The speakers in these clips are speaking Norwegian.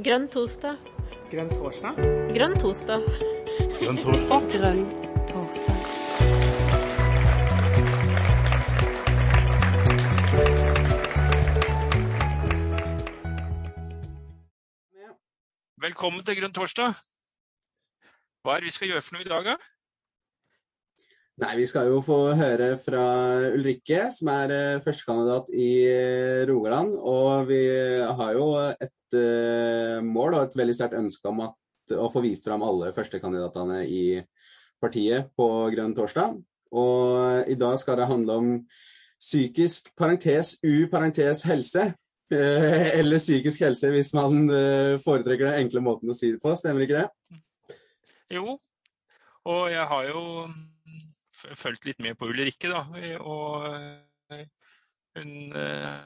Grønn torsdag. Grønn torsdag? Grønn torsdag. Grønn torsdag. Grønn torsdag. Velkommen til Grønn torsdag. Hva er det vi skal gjøre for noe i dag, da? Nei, Vi skal jo få høre fra Ulrikke, som er eh, førstekandidat i eh, Rogaland. Og vi har jo et eh, mål og et veldig sterkt ønske om at, å få vist fram alle førstekandidatene i partiet på Grønn torsdag. Og i dag skal det handle om psykisk parentes U parentes helse. Eller psykisk helse, hvis man foretrekker den enkle måten å si det på. Stemmer ikke det? Jo, og jeg har jo fulgt litt med på Ulrikke, da. Og eh, hun eh,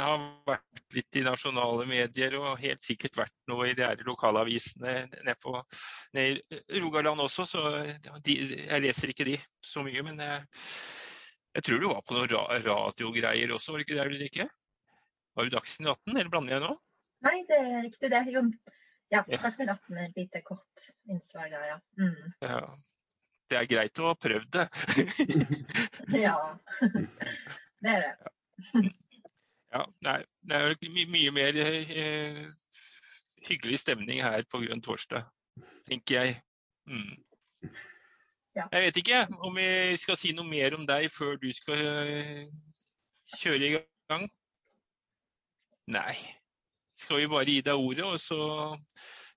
har vært litt i nasjonale medier og helt sikkert vært noe i de her lokalavisene nede på ned i Rogaland også, så de, jeg leser ikke de så mye. Men jeg, jeg tror du var på noen ra radiogreier også, var det ikke det, Ulrikke? Var du Dagsnytt 18, eller blander jeg nå? Nei, det er riktig det. Jo, ja, Ja. Dagsnytt 18 er et lite kort innslag der, ja. Mm. Ja. Det er greit å ha prøvd det. Ja, det er det. Ja, nei, det er jo my mye mer eh, hyggelig stemning her på Grønn torsdag, tenker jeg. Mm. Ja. Jeg vet ikke om vi skal si noe mer om deg før du skal eh, kjøre i gang. Nei. Skal vi bare gi deg ordet, og så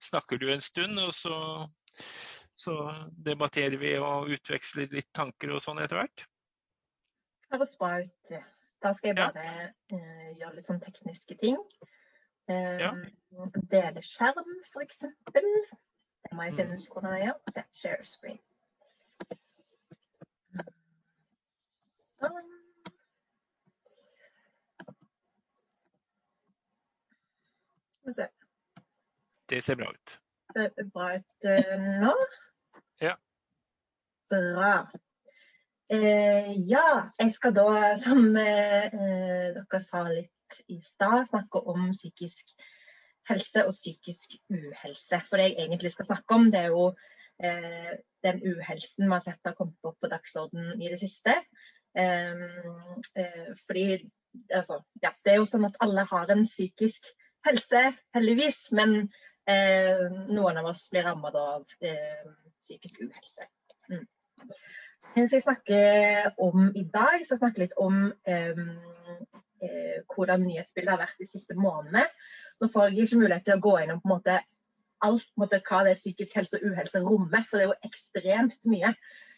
snakker du en stund, og så, så debatterer vi og utveksler litt tanker og sånn etter hvert? Høres bra ut. Da skal jeg Ja. bare eh, gjøre litt sånn tekniske ting. Eh, Ja. Dele skjerm, f.eks. Det må jeg finne ut hvordan jeg gjør. Se, Share screen. Sånn. Det ser bra ut. Ser bra ut eh, nå? Bra. Eh, ja, jeg skal da, som eh, eh, dere sa litt i stad, snakke om psykisk helse og psykisk uhelse. For det jeg egentlig skal snakke om, det er jo eh, den uhelsen vi har sett har kommet opp på dagsordenen i det siste. Eh, eh, fordi altså, ja, det er jo sånn at alle har en psykisk helse, heldigvis. Men noen av oss blir rammet av psykisk uhelse. Skal jeg snakke om i dag, jeg snakke litt om eh, eh, hvordan nyhetsbildet har vært de siste månedene. Nå får jeg ikke mulighet til å gå innom på en måte alt på en måte, hva det er psykisk helse og uhelse rommer, for det er jo ekstremt mye.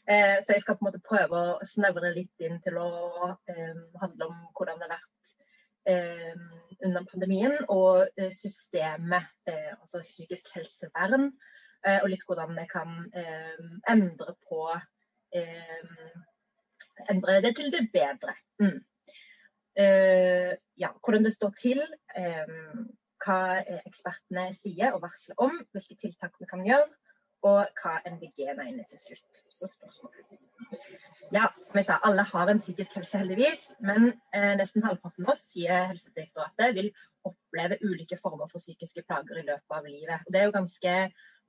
Eh, så jeg skal på en måte prøve å snevre litt inn til å eh, handle om hvordan det har vært eh, under pandemien, og eh, systemet, eh, altså psykisk helsevern, og litt hvordan vi kan eh, endre på eh, Endre det til det bedre. Mm. Eh, ja, hvordan det står til, eh, hva eh, ekspertene sier og varsler om, hvilke tiltak vi kan gjøre, og hva MDG mener til slutt. Så spørsmål. Ja, som jeg sa, alle har en psykisk helse, heldigvis, men eh, nesten halvparten av oss, sier Helsedirektoratet, vil oppleve ulike former for psykiske plager i løpet av livet. Og det er jo ganske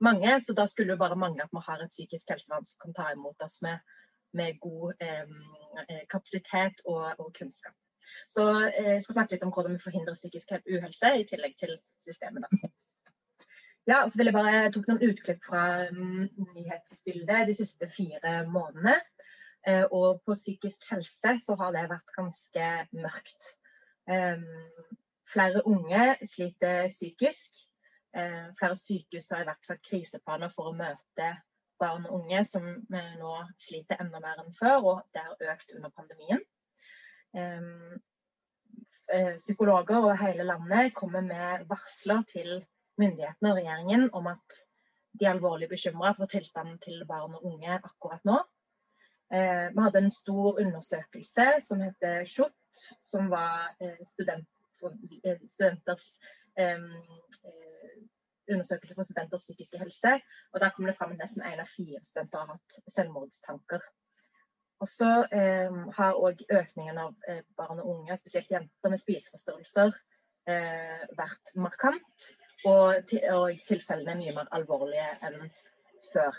mange, så da skulle det bare mangle at vi har et psykisk helsevern som kan ta imot oss med, med god eh, kapasitet og, og kunnskap. Så eh, jeg skal snakke litt om hvordan vi forhindrer psykisk uhelse, i tillegg til systemet. da. Ja, så vil jeg bare jeg tok noen utklipp fra um, nyhetsbildet de siste fire månedene. Eh, og på psykisk helse så har det vært ganske mørkt. Um, flere unge sliter psykisk. Eh, flere sykehus har iverksatt kriseplaner for å møte barn og unge som eh, nå sliter enda mer enn før, og det har økt under pandemien. Eh, psykologer over hele landet kommer med varsler til myndighetene og regjeringen om at de er alvorlig bekymra for tilstanden til barn og unge akkurat nå. Vi hadde en stor undersøkelse som heter SHoT, som var student, studenters undersøkelse for studenters psykiske helse. Og Der kom det fram at nesten én av fire studenter har hatt selvmordstanker. Og så eh, har òg økningen av eh, barn og unge, spesielt jenter med spiseforstyrrelser, eh, vært markant. og, og tilfellene er mye mer alvorlige enn før.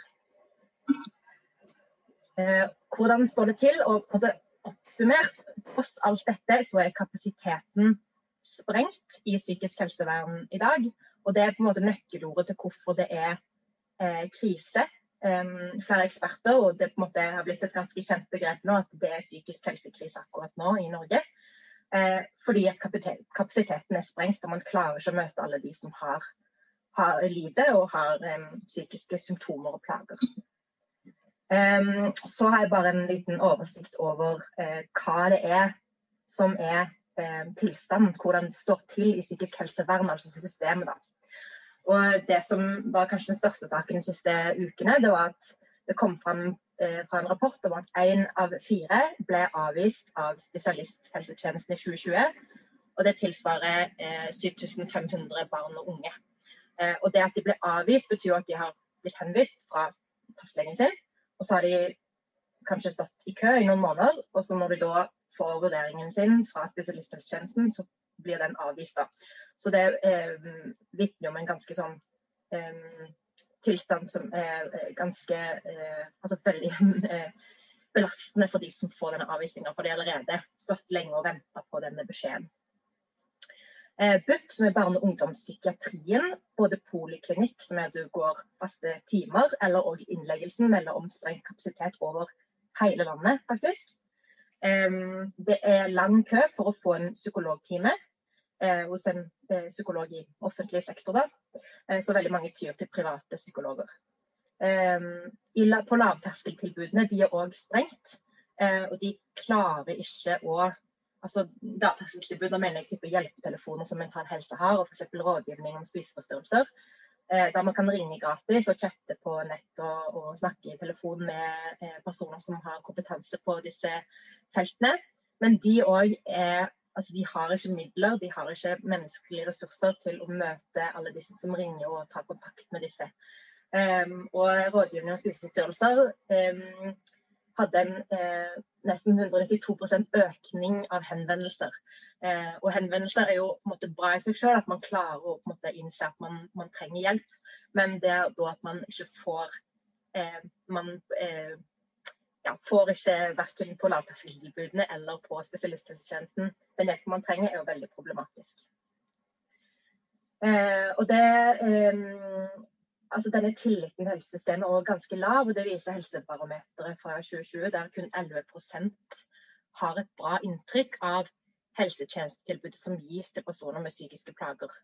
Eh, hvordan står det til? Og på det oppsummert, tross alt dette, så er kapasiteten sprengt i psykisk helsevern i dag. Og det er på en måte nøkkelordet til hvorfor det er eh, krise. Um, flere eksperter, og det på en måte har blitt et ganske kjent begrep nå, at det er psykisk helsekrise akkurat nå i Norge. Eh, fordi at kapasiteten er sprengt, og man klarer ikke å møte alle de som har, har lider og har um, psykiske symptomer og plager. Um, så har jeg bare en liten oversikt over uh, hva det er som er tilstanden, hvordan det står til i psykisk helsevern, altså systemet. da. Og Det som var kanskje den største saken de siste ukene, det var at det kom fram eh, fra en rapport om at én av fire ble avvist av spesialisthelsetjenesten i 2020. Og det tilsvarer eh, 7500 barn og unge. Eh, og det at de ble avvist, betyr at de har blitt henvist fra fastlegen sin. Og så har de kanskje stått i kø i noen måneder, og så når de da får vurderingen sin fra spesialisthelsetjenesten, så blir den avvist. da. Så det eh, vitner om en ganske sånn eh, tilstand som er eh, ganske eh, Altså veldig eh, belastende for de som får denne avvisninga, for de har allerede stått lenge og venta på denne beskjeden. Eh, BUP, som er barne- og ungdomspsykiatrien, både poliklinikk, som er at du går faste timer, eller òg innleggelsen melder om sprengt kapasitet over hele landet, faktisk. Det er lang kø for å få en psykologtime hos en eh, psykolog i offentlig sektor. Da. Eh, så veldig mange tyr til private psykologer. på lavterskeltilbudene de er òg sprengt. og de klarer ikke å altså Lavterskeltilbud, mener jeg type hjelpetelefoner som Mental Helse har, og f.eks. rådgivning om spiseforstyrrelser. Der man kan ringe gratis og chatte på nett og, og snakke i telefon med personer som har kompetanse på disse feltene. Men de òg er altså de har ikke midler, de har ikke menneskelige ressurser til å møte alle disse som ringer og tar kontakt med disse. Um, og Rådgivning om spiseforstyrrelser um, hadde en uh, nesten 192 økning av henvendelser. Uh, og henvendelser er jo på en måte bra i seg selv, at man klarer å på en måte innse at man, man trenger hjelp. Men det er da at man ikke får uh, man ja, får ikke verken på lavterskeltilbudene eller på spesialisthelsetjenesten den hjelpen man trenger, er jo veldig problematisk. Eh, og det, eh, altså denne tilliten til helsesystemet er ganske lav, og det viser Helsebarometeret fra 2020, der kun 11% har et bra inntrykk av helsetjenestetilbudet som gis til personer med psykiske plager.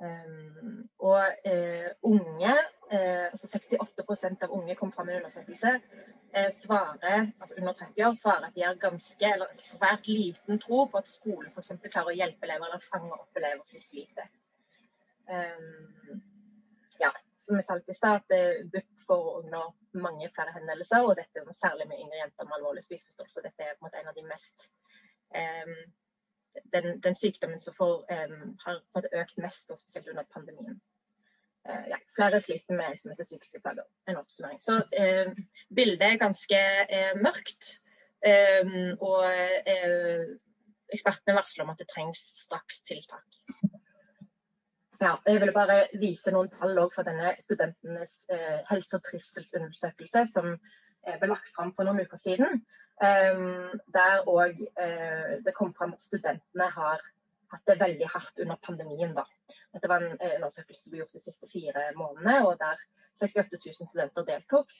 Um, og uh, unge, uh, altså 68% av unge kom fram i en undersøkelse, uh, svarer, altså under 30 år svarer at de har ganske, eller svært liten tro på at skolen f.eks. klarer å hjelpe elever eller fange opp elever som sliter. Um, ja, som jeg sa i stad, BUP får under mange flere henvendelser, og dette særlig med yngre jenter med alvorlig spiseforstyrrelse. Dette er på en måte en av de mest um, den, den, sykdommen som får, har økt mest, og spesielt under pandemien. Uh, ja, flere sliter med som heter psykiske plager. En oppsummering. Så uh, bildet er ganske uh, mørkt. Um, og ekspertene varsler om at det trengs straks tiltak. Ja, jeg vil bare vise noen tall for denne studentenes helse- og trivselsundersøkelse som ble lagt fram for noen uker siden. Um, der òg uh, det kom fram at studentene har hatt det veldig hardt under pandemien. Da. Dette var en undersøkelse som ble gjort de siste fire månedene, og der 68 000 studenter deltok.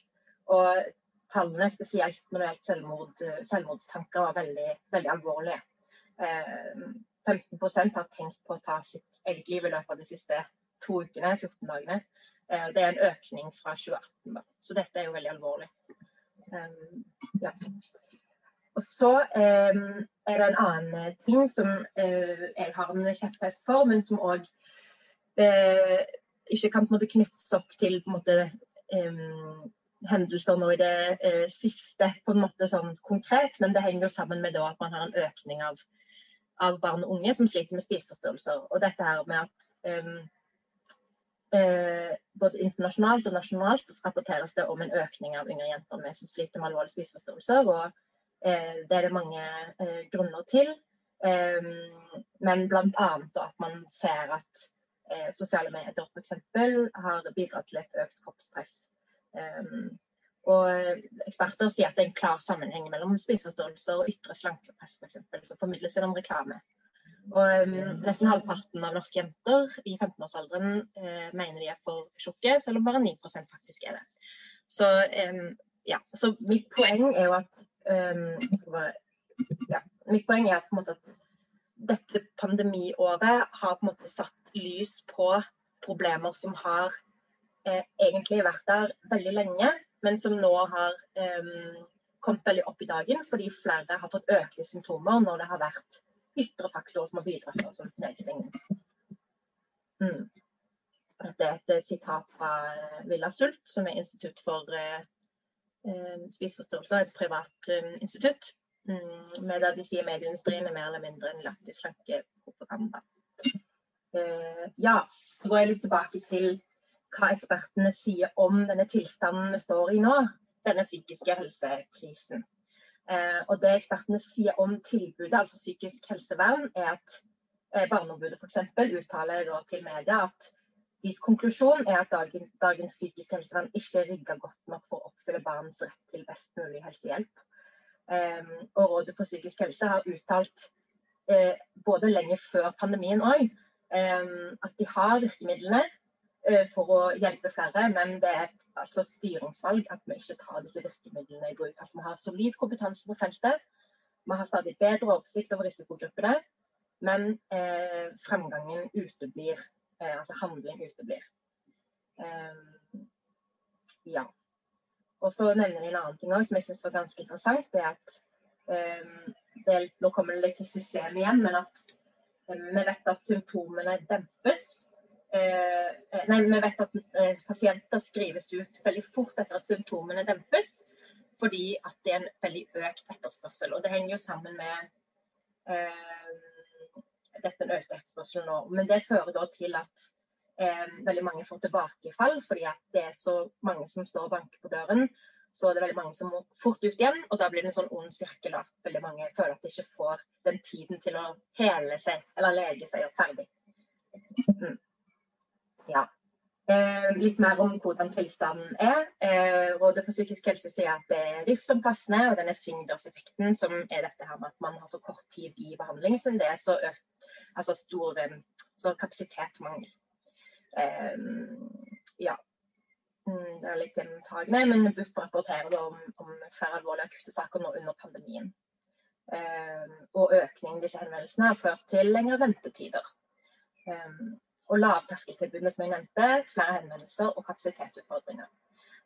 Og tallene, spesielt når det gjaldt selvmord, selvmordstanker, var veldig, veldig alvorlige. Uh, 15% har tenkt på å ta sitt eget liv i løpet av de siste to ukene, 14 dagene. Det er en økning fra 2018, da. så dette er jo veldig alvorlig. Um, ja. Og så eh, er det en annen eh, ting som eh, jeg har en kjepphest for, men som òg eh, ikke kan måte knyttes opp til måte hendelser nå i det eh, siste på en måte sånn konkret, men det henger sammen med at man har en økning av, av barn og unge som sliter med spiseforstyrrelser. Og dette her med at um, eh, både internasjonalt og nasjonalt rapporteres det om en økning av yngre jenter med, som sliter med alvorlige spiseforstyrrelser. Det er det mange eh, grunner til. Eh, men bl.a. at man ser at eh, sosiale medier f.eks. har bidratt til et økt kroppspress. Um, og eksperter sier at det er en klar sammenheng mellom spiseforstyrrelser og ytre slankepress f.eks. som formidles gjennom reklame. Og um, Nesten halvparten av norske jenter i 15-årsalderen eh, mener de er for tjukke, selv om bare 9 faktisk er det. Så, ja. Så mitt poeng er jo at um, ja, Mitt poeng er at, måte, at dette pandemiåret har på en måte satt lys på problemer som har eh, egentlig vært der veldig lenge, men som nå har eh, kommet veldig opp i dagen fordi flere har fått økte symptomer når det har vært ytre faktorer som har bidratt til sånn nedstengning. Mm. Dette er et sitat fra eh, Villa Sult, som er institutt for eh spiseforstyrrelser, et privat eh, institutt. Mm, med det de sier medieindustrien er mer eller mindre en lagt slankepropaganda. Uh, ja, så går jeg litt tilbake til hva ekspertene sier om denne tilstanden vi står i nå, denne psykiske helsekrisen. Og det ekspertene sier om tilbudet, altså psykisk helsevern, er at Barneombudet f.eks. uttaler til media at deres konklusjon er at dagens, dagens psykisk helsevern ikke er rigga godt nok for å oppfylle barns rett til best mulig helsehjelp. Um, og Rådet for psykisk helse har uttalt uh, både lenge før pandemien òg um, at de har virkemidlene uh, for å hjelpe flere, men det er et altså, styringsvalg at vi ikke tar disse virkemidlene i bruk. Altså, vi har solid kompetanse på feltet, vi har stadig bedre oversikt over risikogruppene, men uh, fremgangen uteblir. Eh, altså handling uteblir. Um, ja. Og så nevner de en annen ting også, som jeg syns var ganske interessant. det er at um, det er, Nå kommer det litt til systemet igjen, men at vi vet at symptomene dempes. Nei, vi vet at pasienter skrives ut veldig fort etter at symptomene dempes. Fordi at det er en veldig økt etterspørsel. Og det henger jo sammen med uh, dette en økt etterspørsel nå. Men det fører da til at eh, veldig mange får tilbakefall fordi at det er så mange som står og banker på døren. Så det er veldig mange som må fort ut igjen, og da blir det en sånn ond sirkel. at Veldig mange føler at de ikke får den tiden til å hele seg eller lege seg opp ferdig. Mm. Ja. Eh, litt mer om hvordan tilstanden er. Eh, Rådet for psykisk helse sier at det er plassene, og denne svingdørseffekten, som er dette her med at man har så kort tid i behandling som det er så økt, altså stor eh, så kapasitetsmangel. Ehm, ja. Mm, det er litt gjentagende, men BUP rapporterer om, om, flere alvorlige akutte saker nå under pandemien. Um, og økningen i disse henvendelsene har ført til lengre ventetider. Um, og lavterskeltilbudene som jeg nevnte, flere henvendelser og kapasitetsutfordringer.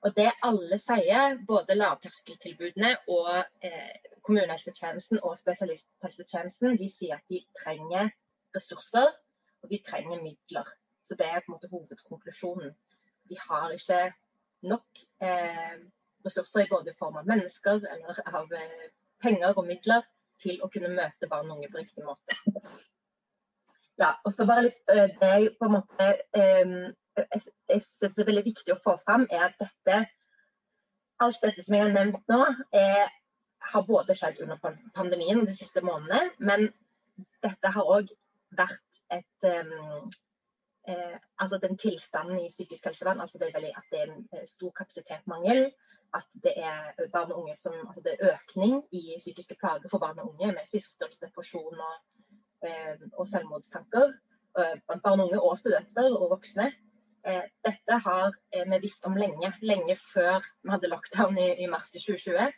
Og det alle sier, både lavterskeltilbudene og eh, kommunehelsetjenesten og spesialisthelsetjenesten, de sier at de trenger ressurser og de trenger midler. Så det er på en måte hovedkonklusjonen. De har ikke nok eh, ressurser i både form av mennesker eller av eh, penger og midler til å kunne møte barn og unge på riktig måte. Ja, og så bare litt eh, Det jeg på en måte eh, jeg, jeg synes er veldig viktig å få fram, er at dette alt dette som jeg har nevnt nå, er, har både skjedd under pandemien de siste månedene, men dette har òg vært et um, eh, altså den tilstanden i psykisk helsevern, altså det at det er en eh, stor kapasitetmangel. At det er barn og unge som, altså det er økning i psykiske plager for barn og unge med spiseforstyrrelse, depresjon og, eh, og selvmordstanker. Eh, blant barn og unge og studenter og voksne. Eh, dette har eh, vi visst om lenge, lenge før vi hadde lockdown i, i mars i 2020.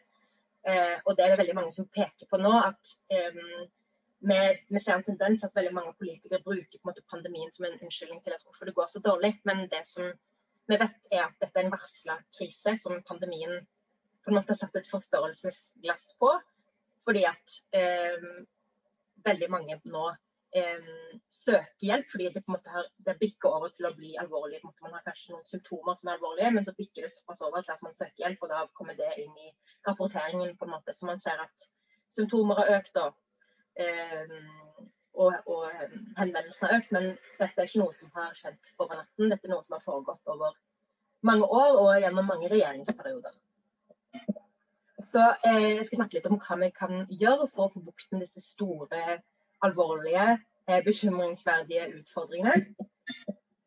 og det er det veldig mange som peker på nå. at vi, vi, ser en tendens at veldig mange politikere bruker måte pandemien som en unnskyldning til at hvorfor det går så dårlig. Men det som vi vet, er at dette er en varsla krise som pandemien på en måte har satt et forstørrelsesglass på. Fordi at eh, veldig mange nå eh, søker hjelp fordi det på en måte har, det bikker over til å bli alvorlig. Man har kanskje noen symptomer som er alvorlige, men så bikker det såpass over til at man søker hjelp. Og da kommer det inn i rapporteringen på en måte. Så man ser at symptomer har økt. og Eh, og, og henvendelsene har økt. Men dette er ikke noe som har skjedd over natten. Dette er noe som har foregått over mange år og gjennom mange regjeringsperioder. Så eh, Jeg skal snakke litt om hva vi kan gjøre for å få bukt med disse store, alvorlige, eh, bekymringsverdige utfordringene.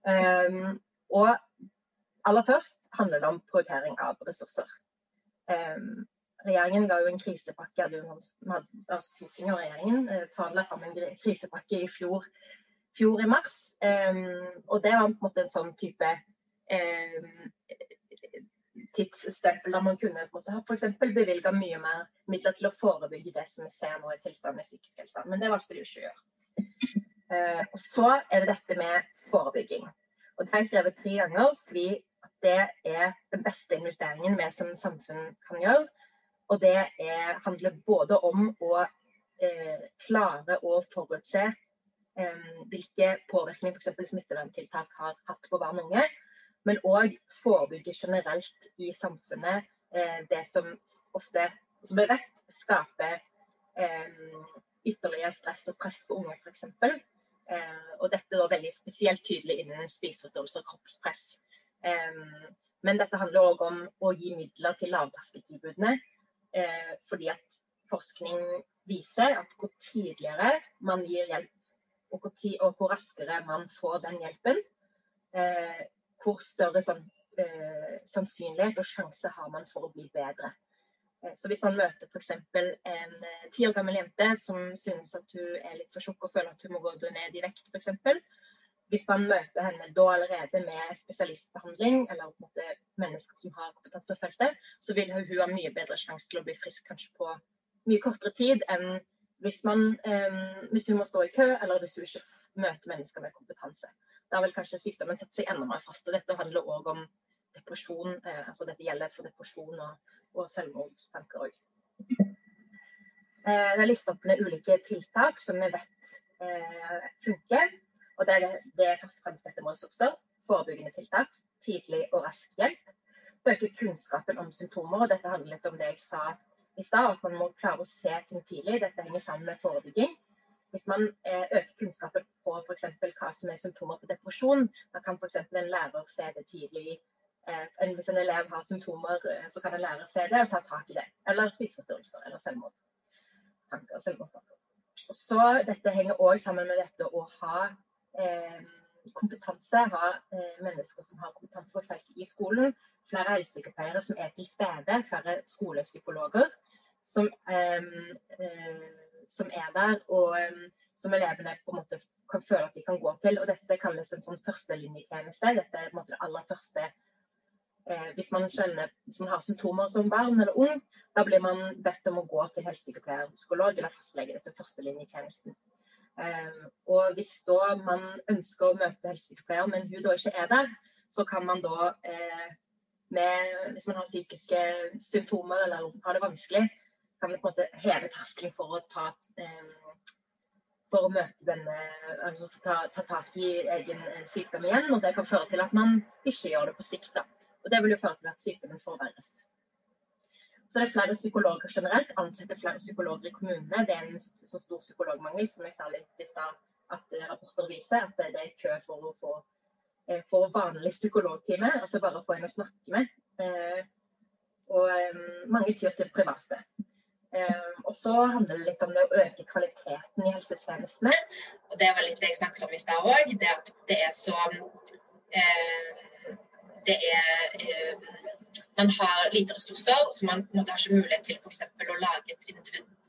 Um, og aller først handler det om prioritering av ressurser. Um, regjeringen ga jo en krisepakke, altså Stortinget og regjeringen eh, forhandla fram en krisepakke i fjor, fjor i mars. Um, og det var på en måte en sånn type um, tidsstempel der man kunne f.eks. bevilga mye mer midler til å forebygge det som vi ser nå i tilstanden i psykisk helse. Men det valgte de ikke å gjøre. Uh, så er det dette med forebygging. Og Det har jeg skrevet tre ganger fordi det er den beste investeringen vi som samfunn kan gjøre. Og det er, handler både om å eh, klare å forutse eh, hvilke påvirkninger f.eks. smitteverntiltak har hatt på barn og unge, men òg forebygge generelt i samfunnet eh, det som ofte, som vi vet, skaper eh, ytterligere stress og press på unge, f.eks. Eh, og dette er veldig spesielt tydelig innen spiseforståelse og kroppspress. Eh, men dette handler òg om å gi midler til lavterskeltilbudene. Eh, fordi at forskning viser at hvor tidligere man gir hjelp, og hvor, og hvor raskere man får den hjelpen, eh, hvor større sånn, eh, sannsynlighet og sjanse har man for å bli bedre. Eh, så hvis man møter f.eks. en eh, ti år gammel jente som synes at hun er litt for tjukk og føler at hun må gå ned i vekt f.eks. Hvis man møter henne da allerede med spesialistbehandling, eller måte mennesker som har kompetanse på feltet, så vil hun ha mye bedre sjanse til å bli frisk kanskje på mye kortere tid enn hvis, man, eh, hvis hun må stå i kø, eller hvis hun ikke møter mennesker med kompetanse. Da vil kanskje sykdommen sette seg enda mer fast. og Dette handler òg om depresjon. Uh, altså Dette gjelder for depresjon og og selvmordstanker òg. Eh, det er listet opp med ulike tiltak som vi vet eh, funker. og Det er, det er først og fremst dette med ressurser, forebyggende tiltak, tidlig og rask hjelp. Øke kunnskapen om symptomer. og Dette handler litt om det jeg sa i stad, at man må klare å se ting tidlig. Dette henger sammen med forebygging. Hvis man eh, øker kunnskapen på f.eks. hva som er symptomer på depresjon, da kan f.eks. en lærer se det tidlig Eh, hvis en elev har symptomer, eh, så kan en lærer se det og ta tak i det. Eller spiseforstyrrelser eller selvmord. Tanker, selvmordstanker. Så, Dette henger òg sammen med dette å ha eh, kompetanse, ha eh, mennesker som har kompetanse på feltet i skolen. Flere helsesykepleiere som er til stede, flere skolepsykologer som, eh, som er der, og som elevene på en måte kan føle at de kan gå til. og Dette kalles en sånn førstelinjetjeneste. Dette er på en måte det aller første eh, hvis, man skjønner, hvis man har symptomer som barn eller ung, da blir man bedt om å gå til helsesykepleier, psykolog eller fastlege. Dette førstelinjetjenesten. Eh, og hvis da man ønsker å møte helsesykepleier, men hun da ikke er der, så kan man da eh, med, Hvis man har psykiske symptomer eller har det vanskelig, kan det på en måte heve terskelen for å ta eh, for å møte denne, altså ta, ta, tak i egen eh, sykdom igjen. Og det kan føre til at man ikke gjør det på sikt. da. Og Det vil jo føre til at sykdommen forverres. Så det er flere psykologer generelt. Ansetter flere psykologer i kommunene. Det er en så stor psykologmangel som jeg sa litt i stad at eh, rapporter viser. At det er kø for å få for vanlig psykologtime, altså bare å få en å snakke med. Og mange tyr til private. Og så handler det litt om det å øke kvaliteten i helsetjenestene. Og Det var litt det jeg snakket om i stad òg. Det at det er så det er eh, man har lite ressurser, så man måtte ha ikke mulighet til f.eks. å lage et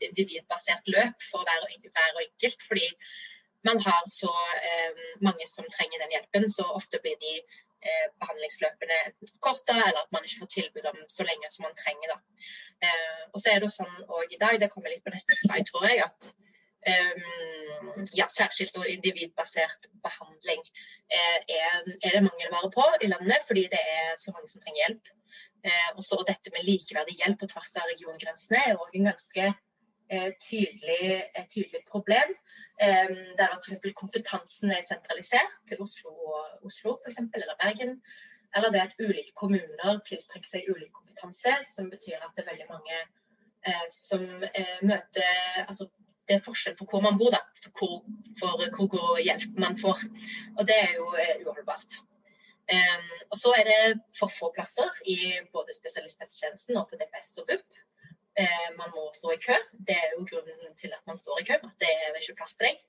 individbasert løp for hver, hver enkelt. Fordi man har så mange som trenger den hjelpen, så ofte blir de behandlingsløpene forkorta, eller at man ikke får tilbud om så lenge som man trenger. Eh, og så er det sånn òg i dag, det kommer litt på neste slide, tror jeg, at um, ja, særskilt og individbasert behandling eh, er, er, det mangelvare på i landet, fordi det er så mange som trenger hjelp. Eh, også dette med likeverdig hjelp på tvers av regiongrensene er òg en ganske eh, tydelig, et tydelig problem. Eh, der f.eks. kompetansen er sentralisert til Oslo, Oslo for eksempel, eller Bergen. Eller det at ulike kommuner tiltrekker seg ulik kompetanse, som betyr at det er veldig mange eh, som eh, møter altså, det er forskjell på hvor man bor, da, hvor, for hvor god hjelp man får. Og det er jo eh, uholdbart. Um, og så er det for få plasser i både spesialisthelsetjenesten og på DPS og BUP. Uh, man må stå i kø. Det er jo grunnen til at man står i kø, at det er ikke plass til deg.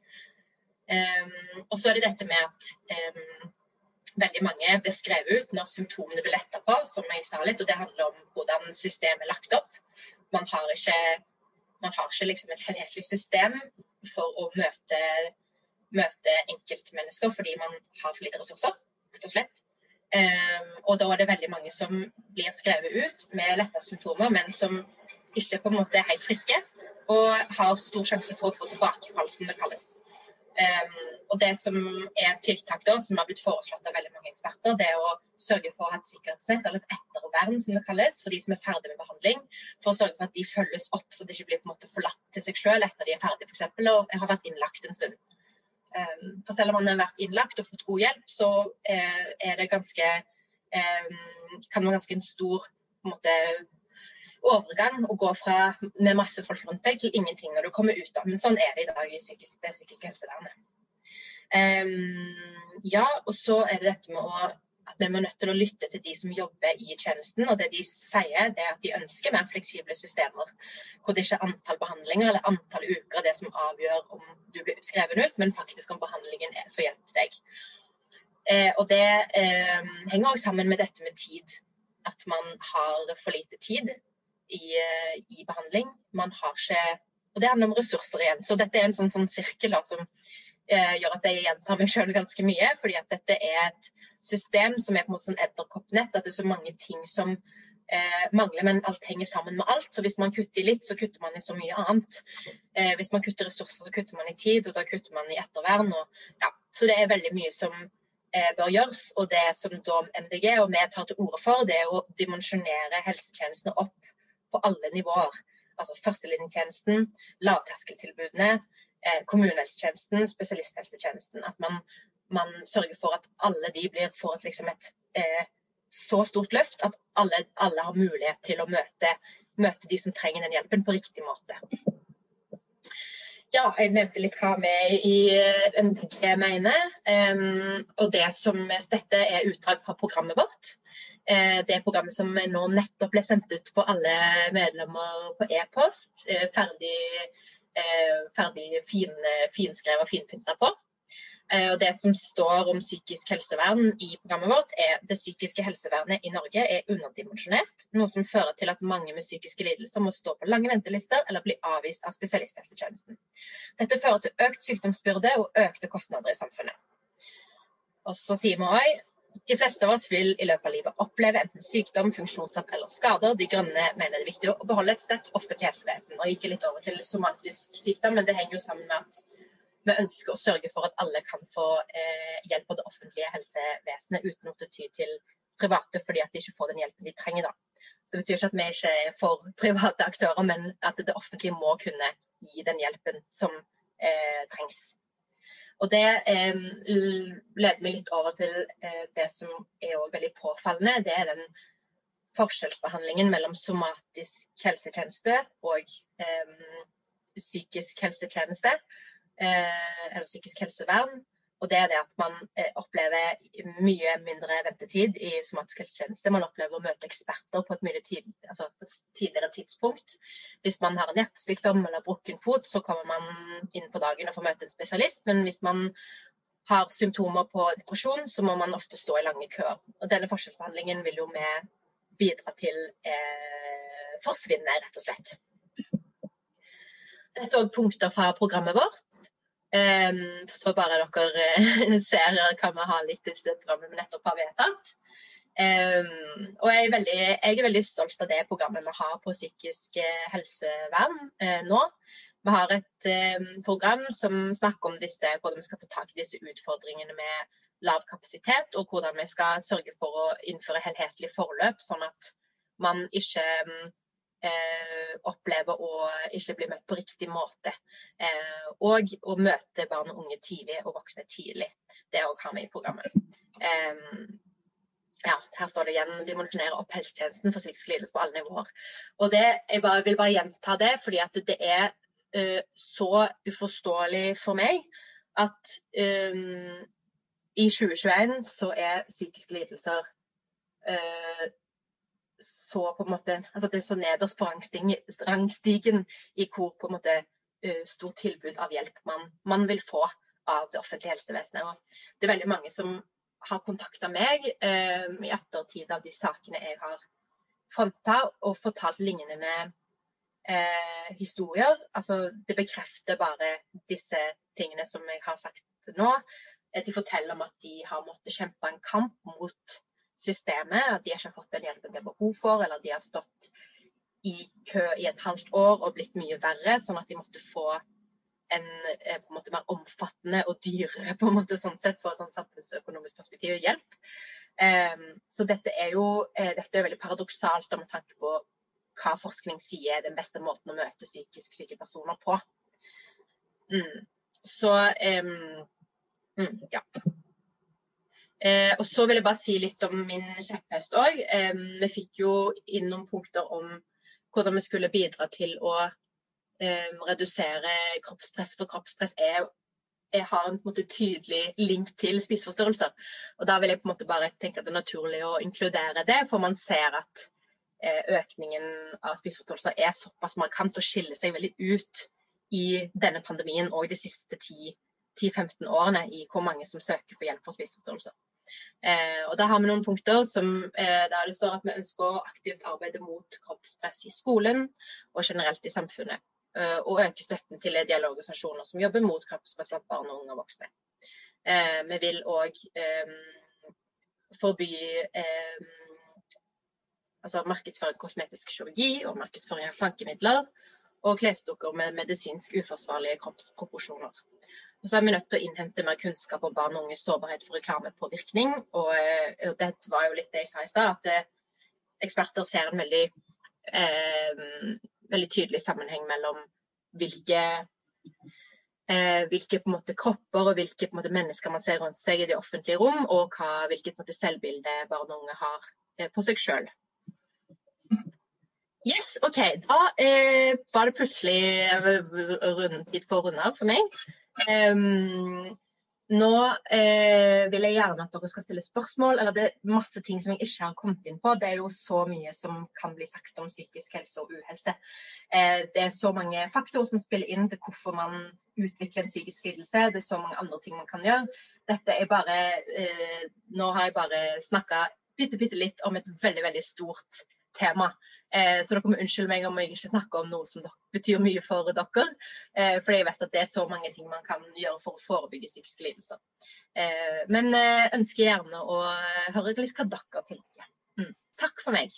Um, og så er det dette med at um, veldig mange blir skrevet ut når symptomene blir letta på, som jeg sa litt. Og det handler om hvordan systemet er lagt opp. Man har ikke, man har ikke liksom et helhetlig system for å møte, møte enkeltmennesker fordi man har for lite ressurser, rett og slett. Um, og da er det veldig mange som blir skrevet ut med letta symptomer, men som ikke på en måte er helt friske. Og har stor sjanse for å få tilbakefall, som det kalles. Um, og det som er tiltak da, som har blitt foreslått av veldig mange eksperter, det er å sørge for å ha et sikkerhetsnett, eller et ettervern som det kalles, for de som er ferdig med behandling. For å sørge for at de følges opp, så de ikke blir på en måte forlatt til seg selv etter de er ferdige f.eks. og har vært innlagt en stund. Um, for selv om man har vært innlagt og fått god hjelp, så uh, er det ganske um, kan være ganske en stor på en måte, overgang å gå fra med masse folk rundt deg til ingenting når du kommer ut. Da. Men sånn er det i dag i psykisk, det psykiske helsevernet. Um, ja, og så er det dette med å, at vi er nødt til å lytte til de som jobber i tjenesten. Og det de sier, det er at de ønsker mer fleksible systemer. Hvor det ikke er antall behandlinger eller antall uker det som avgjør om du blir skrevet ut, men faktisk om behandlingen er for hjelp til deg. Eh, og det eh, henger òg sammen med dette med tid. At man har for lite tid i, eh, i, behandling. Man har ikke Og det handler om ressurser igjen. Så dette er en sånn, sånn sirkel da, som eh, gjør at jeg gjentar meg sjøl ganske mye. Fordi at dette er et system som er på en måte sånn edderkoppnett. At det er så mange ting som eh, mangler, men alt henger sammen med alt. Så hvis man kutter i litt, så kutter man i så mye annet. Eh, hvis man kutter ressurser, så kutter man i tid, og da kutter man i ettervern. Og, ja. Så det er veldig mye som eh, bør gjøres. Og det som da MDG og vi tar til orde for, det er å dimensjonere helsetjenestene opp på alle nivåer. Altså førstelinjetjenesten, lavterskeltilbudene, eh, kommunehelsetjenesten, spesialisthelsetjenesten. At man, man, sørger for at alle de blir, får et, liksom et eh, så stort løft at alle, alle, har mulighet til å møte, møte de som trenger den hjelpen, på riktig måte. Ja, jeg nevnte litt hva vi i MDG eh, mener. Um, og det som, dette er utdrag fra programmet vårt. Uh, det programmet som nå nettopp ble sendt ut på alle medlemmer på e-post. Uh, ferdig, uh, ferdig fin, finskrevet og finpynta på. Eh, og Det som står om psykisk helsevern i programmet vårt, er det psykiske helsevernet i Norge er underdimensjonert. Noe som fører til at mange med psykiske lidelser må stå på lange ventelister eller bli avvist av spesialisthelsetjenesten. Dette fører til økt sykdomsbyrde og økte kostnader i samfunnet. Og så sier vi også, de fleste av oss vil i løpet av livet oppleve enten sykdom, funksjonstap eller skader. De Grønne mener det er viktig å beholde et sterkt offentlig helsevesen. Og gikk litt over til somatisk sykdom, men det henger jo sammen med at vi ønsker å sørge for at alle kan få eh, hjelp av det offentlige helsevesenet uten å ty til private fordi at de ikke får den hjelpen de trenger. Da. Så det betyr ikke at vi ikke er for private aktører, men at det offentlige må kunne gi den hjelpen som eh, trengs. Og Det eh, leder meg litt over til eh, det som er veldig påfallende. Det er den forskjellsbehandlingen mellom somatisk helsetjeneste og eh, psykisk helsetjeneste. Eh, eller psykisk helsevern. Og det er det at man eh, opplever mye mindre ventetid i somatisk helsetjeneste. Man opplever å møte eksperter på et mye tid, altså tidligere tidspunkt. Hvis man har en hjertesykdom eller brukken fot, så kommer man inn på dagen og får møte en spesialist. Men hvis man har symptomer på depresjon, så må man ofte stå i lange køer. Og denne forskjellsbehandlingen vil jo vi bidra til eh, forsvinne, rett og slett. Dette er òg punkter fra programmet vårt. Um, for bare dere uh, ser hva vi har litt i det programmet vi nettopp har vedtatt. Um, og jeg er, veldig, jeg er, veldig, stolt av det programmet vi har på psykisk uh, helsevern uh, nå. Vi har et um, program som snakker om disse, hvordan vi skal ta tak i disse utfordringene med lav kapasitet, og hvordan vi skal sørge for å innføre helhetlig forløp, sånn at man ikke um, eh, opplever å ikke bli møtt på riktig måte. Eh, og å møte barn og unge tidlig og voksne tidlig. Det òg har vi i programmet. Eh, ja, her står det igjen dimensjonere opp helsetjenesten for psykisk lidelse på alle nivåer. Og det, Jeg bare, vil bare gjenta det, fordi at det er uh, så uforståelig for meg at um, i 2021 så er psykiske lidelser uh, så på en måte altså Det er så nederst på rangstigen i hvor på en måte uh, stort tilbud av hjelp man, man, vil få av det offentlige helsevesenet. Og det er veldig mange som har kontakta meg eh, i ettertid av de sakene jeg har fronta, og fortalt lignende eh, historier. Altså, det bekrefter bare disse tingene som jeg har sagt nå. De forteller om at de har måttet kjempe en kamp mot systemet. At de ikke har fått den hjelpen de har behov for, eller de har stått i kø i et halvt år og blitt mye verre, sånn at de måtte få en eh, en måte mer omfattende og dyrere på en måte sånn sett for et sånn samfunnsøkonomisk perspektiv hjelp. Um, så dette er jo uh, dette er veldig paradoksalt med tanke på hva forskning sier er den beste måten å møte psykisk syke personer på. Mm. Så um, mm, ja. Uh, og så vil jeg bare si litt om min kjepphest òg. Eh, vi fikk jo inn noen punkter om hvordan vi skulle bidra til å eh, redusere kroppspress. For kroppspress er, er har en, måte, tydelig link til spiseforstyrrelser. Og da vil jeg på en måte bare tenke at det er naturlig å inkludere det, for man ser at eh, økningen av spiseforstyrrelser er såpass markant og skiller seg veldig ut i denne pandemien og de siste 10-15 årene i hvor mange som søker for hjelp for spiseforstyrrelser. Eh, og Da har vi noen punkter som, eh, der det står at vi ønsker å aktivt arbeide mot kroppspress i skolen og generelt i samfunnet. Eh, og øke støtten til ideelle organisasjoner som jobber mot kroppspress blant barn, og unge og voksne. Eh, vi vil òg eh, forby eh, altså markedsføring kosmetisk kirurgi og markedsføring av slankemidler. Og klesdukker med medisinsk uforsvarlige kroppsproporsjoner. Og så er vi nødt til å innhente mer kunnskap om barn og unges sårbarhet for reklamepåvirkning. Og, eh, og det var jo litt det jeg sa i stad, at eh, eksperter ser en veldig, eh, veldig tydelig sammenheng mellom hvilke, eh, hvilke måte, kropper og hvilke måte, mennesker man ser rundt seg i det offentlige rom, og hva, hvilket måte, selvbilde barn og unge har eh, på seg sjøl. Yes, OK. Da eh, var det plutselig rundtid for å runde av for meg. Um, nå eh, vil jeg gjerne at dere skal stille spørsmål. eller Det er masse ting som jeg ikke har kommet inn på. Det er jo så mye som kan bli sagt om psykisk helse og uhelse. Eh, det er så mange faktorer som spiller inn til hvorfor man utvikler en psykisk lidelse. Det er så mange andre ting man kan gjøre. Dette er bare, eh, Nå har jeg bare snakka bitte, bitte litt om et veldig, veldig stort tema. Eh, så dere må unnskylde meg om jeg ikke snakker om noe som betyr mye for dere. Eh, for jeg vet at det er så mange ting man kan gjøre for å forebygge psykiske lidelser. Eh, men jeg ønsker gjerne å høre litt hva dere tenker. Mm. Takk for meg.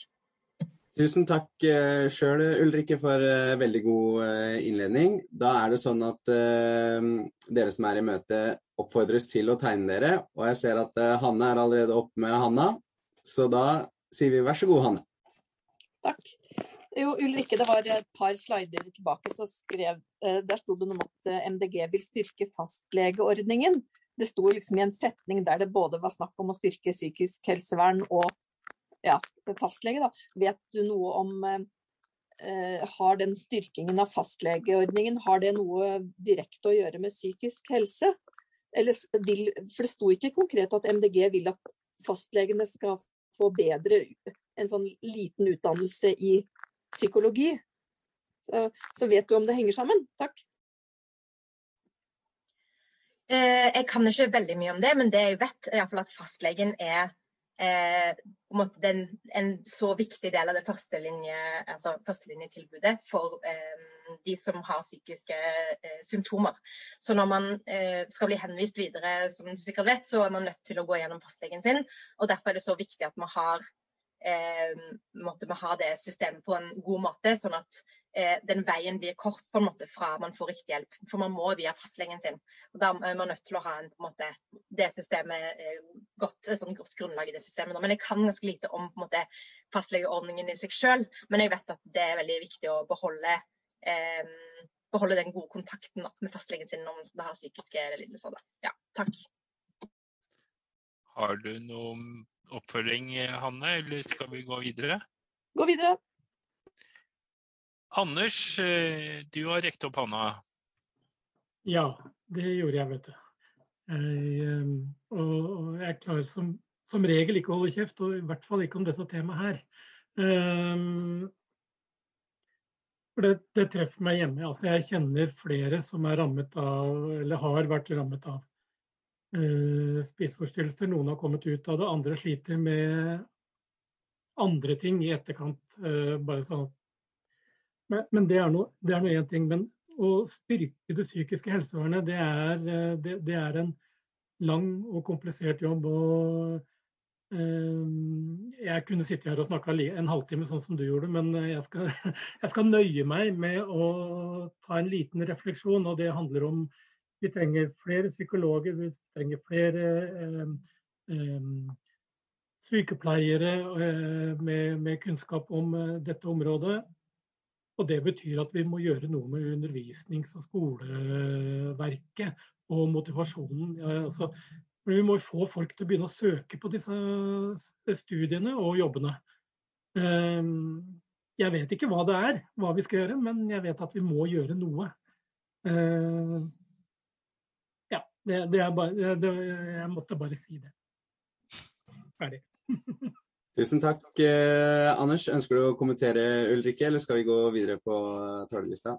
Tusen takk eh, sjøl, Ulrikke, for eh, veldig god eh, innledning. Da er det sånn at dere som er i møte, oppfordres til å tegne dere. Og jeg ser at Hanne er allerede oppe med Hanna, så da sier vi vær så god, Hanne. Takk. Jo, Ulrikke, det var et par slider tilbake, så skrev, eh, der sto det noe om at eh, MDG vil styrke fastlegeordningen. Det sto liksom i en setning der det både var snakk om å styrke psykisk helsevern og ja, fastlege. Da. Vet du noe om eh, Har den styrkingen av fastlegeordningen har det noe direkte å gjøre med psykisk helse? Eller for det sto ikke konkret at MDG vil at fastlegene skal få bedre en sånn liten utdannelse i psykologi. Så, så vet du om det henger sammen? Takk. Eh, jeg kan ikke veldig mye om det, men det jeg vet, er at fastlegen er eh, den, en så viktig del av det førstelinjetilbudet altså første for eh, de som har psykiske eh, symptomer. Så når man eh, skal bli henvist videre, som du sikkert vet, så er man nødt til å gå gjennom fastlegen sin. og Derfor er det så viktig at man har måtte vi ha det systemet på en god måte, sånn at eh, den veien blir kort på en måte fra man får riktig hjelp. For man må via fastlegen sin. og Da er man nødt til å ha en, på en måte, det systemet eh, godt, sånn godt grunnlag i det systemet. Men jeg kan ganske lite om måte, fastlegeordningen i seg selv, men jeg vet at det er veldig viktig å beholde eh, beholde den gode kontakten med fastlegen sin når man har psykiske lidelser. Ja, takk. Har du noen oppfølging, Hanne, eller skal vi gå videre? Gå videre. Anders, eh, du har rekt opp hånda. Ja, det gjorde jeg, vet du. Jeg, eh, og jeg klarer som, som, regel ikke å holde kjeft, og i hvert fall ikke om dette temaet her. Um, For det, det, treffer meg hjemme. Altså, jeg kjenner flere som er rammet av, eller har vært rammet av spiseforstyrrelser. Noen har kommet ut av det, andre sliter med andre ting i etterkant. Uh, bare sånn. Men, men det er nå én ting. Men å styrke det psykiske helsevernet, det er, uh, det, det er en lang og komplisert jobb. og jeg kunne sitte her og snakke en halvtime sånn som du gjorde, men eh, jeg skal, jeg skal, nøye meg med å ta en liten refleksjon. Og det handler om vi trenger flere psykologer, vi trenger flere eh, eh, sykepleiere eh, med, med, kunnskap om eh, dette området. Og det betyr at vi må gjøre noe med undervisnings- og skoleverket og motivasjonen. Ja, altså, vi må få folk til å begynne å søke på disse studiene og jobbene. Ehm, jeg vet ikke hva det er, hva vi skal gjøre, men jeg vet at vi må gjøre noe. Det, det er bare det, Jeg måtte bare si det. Ferdig. Tusen takk, eh, Anders. Ønsker du å kommentere Ulrikke, eller skal vi gå videre på talerlista?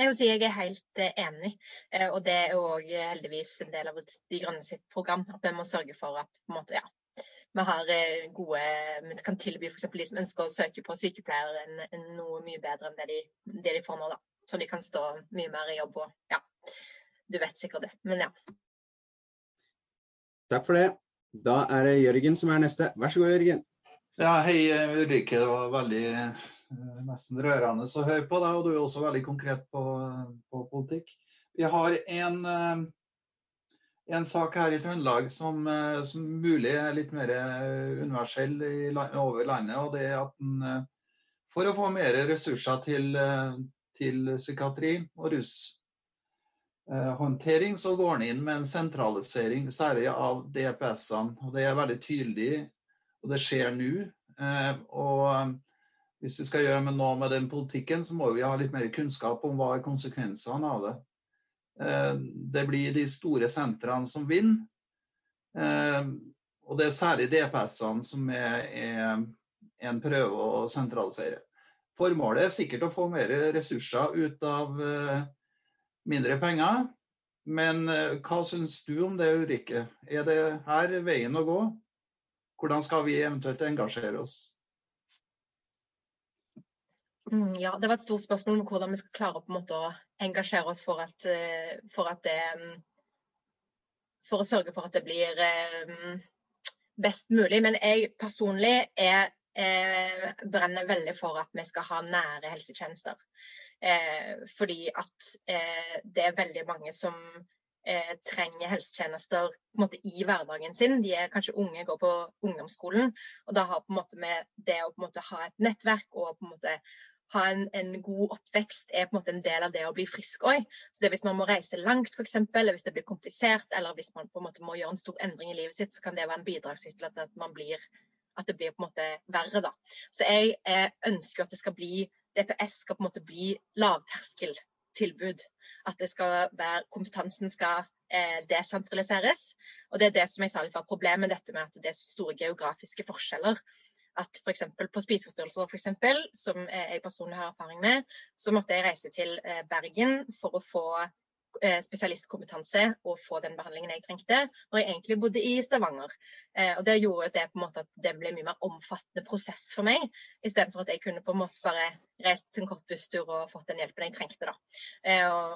Jeg si jeg er helt eh, enig, eh, og det er òg eh, heldigvis en del av De grønne sitt program. At vi må sørge for at måte, ja, vi har gode Vi kan tilby f.eks. de som ønsker å søke på sykepleier en, en noe mye bedre enn det de, det de, får nå. da. Så de kan stå mye mer i jobb og ja. Du vet sikkert det, men ja. Takk for det. Da er det Jørgen som er neste. Vær så god, Jørgen. Ja, hei Ulrikke. Det var veldig Eh, nesten rørende å høre på deg, og du er også veldig konkret på, på politikk. Vi har en, eh, en, sak her i Trøndelag som, eh, som mulig er litt mer universell i, over landet. og det er at en, For å få mer ressurser til, til psykiatri og rushåndtering, så går han inn med en sentralisering, særlig av DPS-ene. Det er veldig tydelig, og det skjer nå. og hvis vi skal gjøre noe med den politikken, så må vi ha litt mer kunnskap om hva er konsekvensene av det. Eh, det blir de store sentrene som vinner. Eh, og det er særlig DPS-ene som er, er, en prøve å sentralisere. Formålet er sikkert å få mer ressurser ut av eh, mindre penger. Men hva syns du om det, Ulrikke? Er det her veien å gå? Hvordan skal vi eventuelt engasjere oss? Mm, ja, Det var et stort spørsmål om hvordan vi skal klare å engasjere oss for at, eh, for at det mm, For å sørge for at det blir eh, best mulig. Men jeg personlig er, er, eh, brenner veldig for at vi skal ha nære helsetjenester. Eh, fordi at eh, det er veldig mange som eh, trenger helsetjenester måte i hverdagen sin. De er kanskje unge, går på ungdomsskolen. Og da har på en måte med det å måte ha et nettverk og på en måte ha en, en, god oppvekst er på en måte en del av det å bli frisk òg. Hvis man må reise langt f.eks., eller hvis det blir komplisert, eller hvis man på en måte må gjøre en stor endring i livet sitt, så kan det være en bidragsyter til at, man blir, at det blir på en måte verre. da. Så jeg jeg ønsker at det skal bli DPS skal på en måte bli lavterskeltilbud. At være, kompetansen skal eh, desentraliseres. Og det er det som jeg sa litt var problemet, dette med at det er store geografiske forskjeller at f.eks. på spiseforstyrrelser, for eksempel, som jeg personlig har erfaring med, så måtte jeg reise til eh, Bergen for å få eh, spesialistkompetanse og få den behandlingen jeg trengte, når jeg egentlig bodde i Stavanger. Eh, og Det gjorde det på en måte at det ble en mye mer omfattende prosess for meg, istedenfor at jeg kunne på en måte bare reist en kort busstur og fått den hjelpen jeg trengte. da.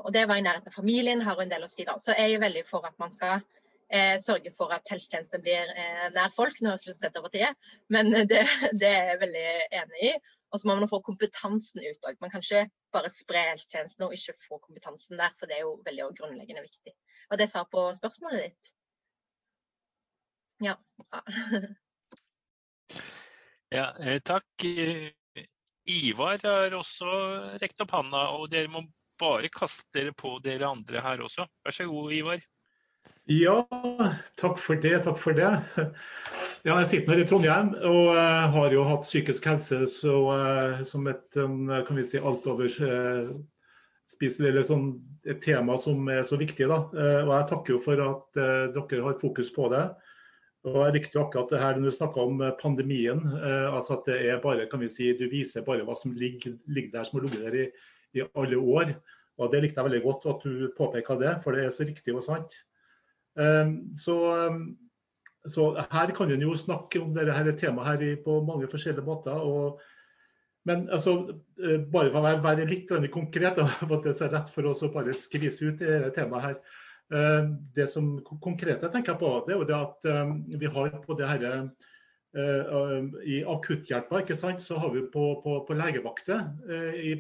Og Det var i nærheten av familien, har en del å si da. Så jeg er veldig for at man skal eh, sørge for at helsetjenesten blir eh, nær folk. Nå har jeg sluttet tida, men det, det er jeg veldig enig i. Og så må man få kompetansen ut òg. Man kan ikke bare spre helsetjenesten og ikke få kompetansen der, for det er jo veldig grunnleggende viktig. Var det svar på spørsmålet ditt? Ja. ja eh, takk. Ivar har også rekt opp handa, og dere må bare kaste dere på dere andre her også. Vær så god, Ivar. Ja, takk for det. Takk for det. Ja, jeg sitter her i Trondheim og uh, har jo hatt psykisk helse så, uh, som et, kan vi si, altoverspiselig uh, eller sånn, et tema som er så viktig. Da. og jeg takker jo for at dere har fokus på det. Og jeg likte jo akkurat det her du snakka om pandemien. Eh, altså at det er bare, kan vi si, Du viser bare hva som ligger, ligger der, som har ligget der i, i alle år. Og Det likte jeg veldig godt at du påpeka det, for det er så riktig og sant. Um, så, um, så, her kan en jo snakke om dette temaet her på mange forskjellige måter. og men altså, eh, bare for å være litt konkret, for at det er rett for oss å bare skvise ut dette temaet her. Eh, det som konkrete tenker jeg på, det er jo det at vi har på det her i akutthjelpa, ikke sant, så har vi på, på, på legevakter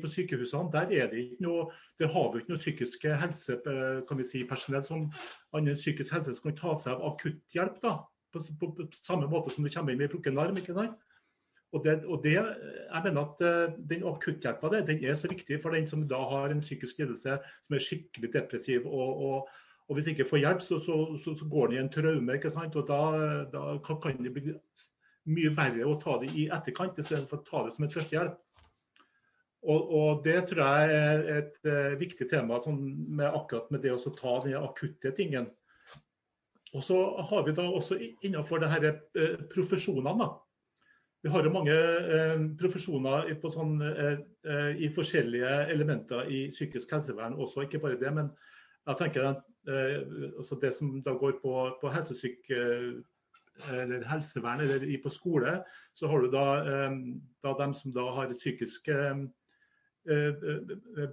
på sykehusene, der er det ikke noe der har vi ikke noe psykisk helse, kan vi si, personell som annen psykisk helse som kan ta seg av akutthjelp. da, på, på, på, samme måte som det kommer inn med brukket arm. ikke sant? Og det, og det, jeg mener at Den akutthjelpa er så viktig for den som da har en psykisk lidelse som er skikkelig depressiv. og, og, og Hvis ikke får hjelp, så, så, så, går han i en traume. ikke sant? og Da, da kan det bli mye verre å ta det i etterkant, istedenfor å ta det som et førstehjelp. Og, og, Det tror jeg er et uh, viktig tema sånn med akkurat med det å ta den akutte tingen. Og så har vi da også innenfor det her, uh, profesjonene. da, vi har jo mange eh, profesjoner sånn, eh, eh, i, forskjellige elementer i psykisk helsevern også, ikke bare det. Men jeg tenker at eh, altså det som da går på, på helsesyk, eh, eller helsevern eller på skole, så har du da, eh, da dem som da har psykisk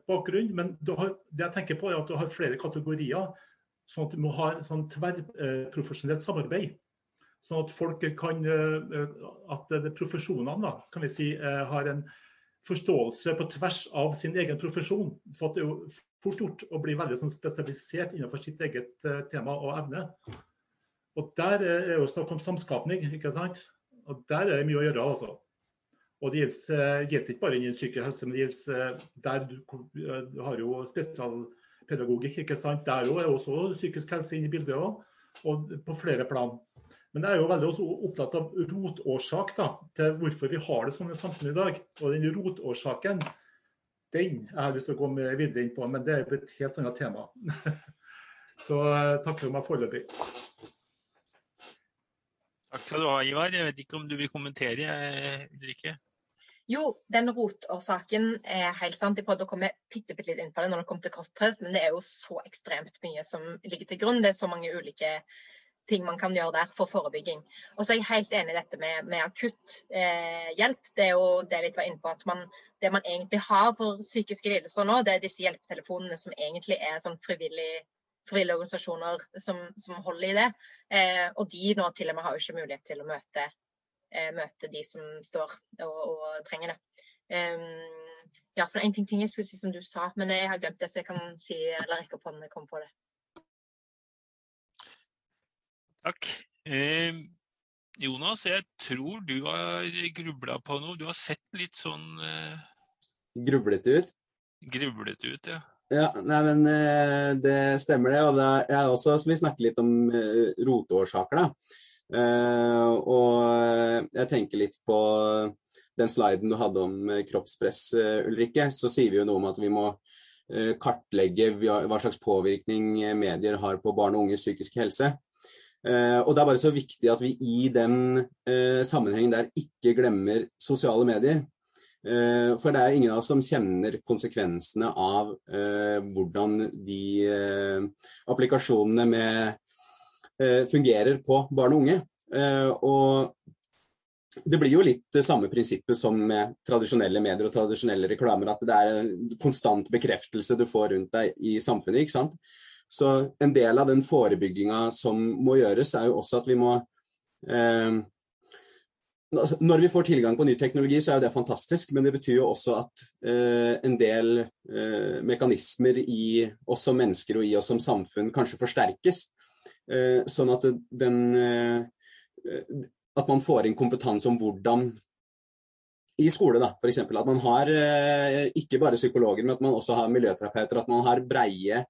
bakgrunn. Men har, det jeg tenker på er at du har flere kategorier, sånn at du må ha et sånn tverrprofesjonelt samarbeid. Sånn at folk kan, eh, at profesjonene da, kan vi si, eh, har en forståelse på tvers av sin egen profesjon. For det er jo fort gjort å bli veldig sånn spesialisert innenfor sitt eget eh, tema og evne. Og Der er jo snakk om samskapning, ikke sant? Og der er det mye å gjøre. altså. Og Det gjelder, gjelder ikke bare innen psykisk helse, men det gjelder der du, du har jo spesialpedagogikk. ikke sant? Der er også psykisk helse inne i bildet også, og på flere plan. Men jeg er jo veldig opptatt av rotårsak da, til hvorfor vi har det sånn i samfunnet i dag. Og den rotårsaken, den jeg har lyst til å gå videre inn på, men det er et helt annet tema. Så eh, takk for meg foreløpig. Takk skal du ha, Ivar. Jeg vet ikke om du vil kommentere, Ulrikke? Jo, den rotårsaken er helt sant. Jeg prøvde å komme bitte, litt inn på det når det kom til kostpress, men det er jo så ekstremt mye som ligger til grunn. Det er så mange ulike ting man kan gjøre der for forebygging. Og så er jeg helt enig i dette med, med akutt eh, hjelp. Det er jo det litt var inne på, at man, det man egentlig har for psykiske lidelser nå, det er disse hjelpetelefonene som egentlig er sånn frivillige, frivillige organisasjoner som, som, holder i det. Eh, og de nå til og med har jo ikke mulighet til å møte, eh, møte de som står og, og trenger det. Um, ja, så det er en ting, ting jeg skulle si som du sa, men jeg har glemt det, så jeg kan si eller rekke opp hånden når jeg kommer på det. Takk. Eh, Jonas, jeg tror du har grubla på noe. Du har sett litt sånn eh... Grublete ut? Grublete ut, ja. Ja, nei, men eh, Det stemmer, det. og det er også, så Vi snakker litt om eh, roteårsaker. da. Eh, og jeg tenker litt på den sliden du hadde om kroppspress, Ulrikke. Så sier vi jo noe om at vi må kartlegge hva slags påvirkning medier har på barn og unges psykiske helse. Og Det er bare så viktig at vi i den sammenhengen der ikke glemmer sosiale medier. Uh, for det er ingen av oss som kjenner konsekvensene av hvordan de applikasjonene med, fungerer på barn og unge. og det blir jo litt det samme prinsippet som med tradisjonelle medier og tradisjonelle reklamer. At det er en konstant bekreftelse du får rundt deg i samfunnet. ikke sant? Så en del av den forebygginga som må gjøres, er jo også at vi må eh, Når vi får tilgang på ny teknologi, så er jo det fantastisk, men det betyr jo også at eh, en del eh, mekanismer i oss som mennesker og i oss som samfunn kanskje forsterkes. Eh, sånn at den eh, At man får inn kompetanse om hvordan i skole, da, f.eks. At man har eh, ikke bare psykologer, men at man også har miljøterapeuter. At man har breie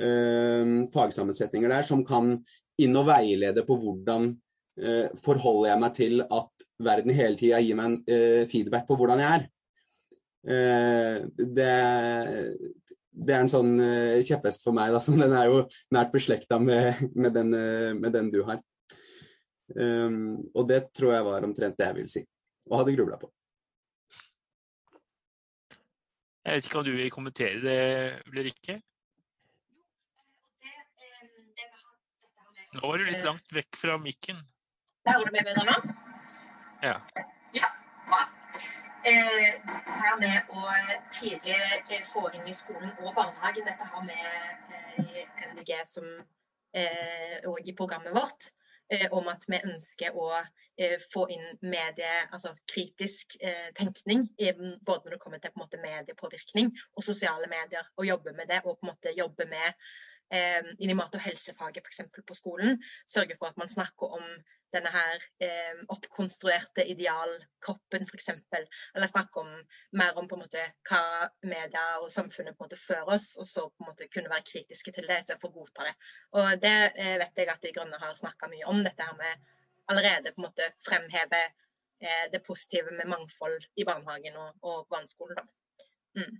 Eh, fagsammensetninger der som kan inn og veilede på hvordan forholder jeg meg til at verden hele tida gir meg en uh, feedback på hvordan jeg er. Det, det, er en sånn kjepphest for meg. Da, så den er jo nært beslekta med, med, den, med den du har. Um, og det tror jeg var omtrent det jeg vil si, og hadde grubla på. Jeg vet ikke om du vil kommentere det, Ulrikke? Nå var du litt langt vekk fra mikken. Hører du meg bedre nå? Ja. Ja. Eh, det her med å tidlig eh, få inn i skolen og barnehagen, dette har vi eh, i NDG som og i programmet vårt, om at vi ønsker å få inn medie, altså kritisk tenkning, både når det kommer til på en måte, mediepåvirkning og sosiale medier, og jobbe med det, og på en måte jobbe med eh, inn i mat- og helsefaget f.eks. på skolen. Sørge for at man snakker om denne her eh, oppkonstruerte idealkroppen f.eks. Eller snakke om, mer om på en måte hva media og samfunnet på en måte fører oss, og så på en måte kunne være kritiske til det istedenfor å godta det. Og det eh, vet jeg at De Grønne har snakka mye om, dette her med allerede på en måte fremheve eh, det positive med mangfold i barnehagen og, og barneskolen. Mm.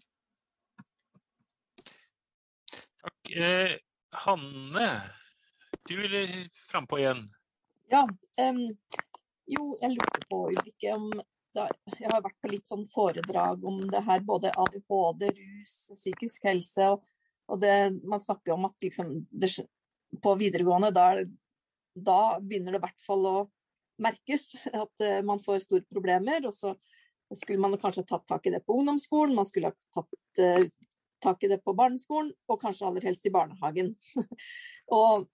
Takk. Eh, Hanne, du ville frampå igjen. Ja. Um, jo, jeg lurte på, Ulrikke, om da, Jeg har vært på litt sånn foredrag om det her, både ADHD, rus, psykisk helse. Og, og det, man snakker om at liksom, det, på videregående, da, da begynner det i hvert fall å merkes at uh, man får store problemer. Og så skulle man kanskje tatt tak i det på ungdomsskolen, man skulle ha tatt uh, tak i det på barneskolen, og kanskje aller helst i barnehagen. og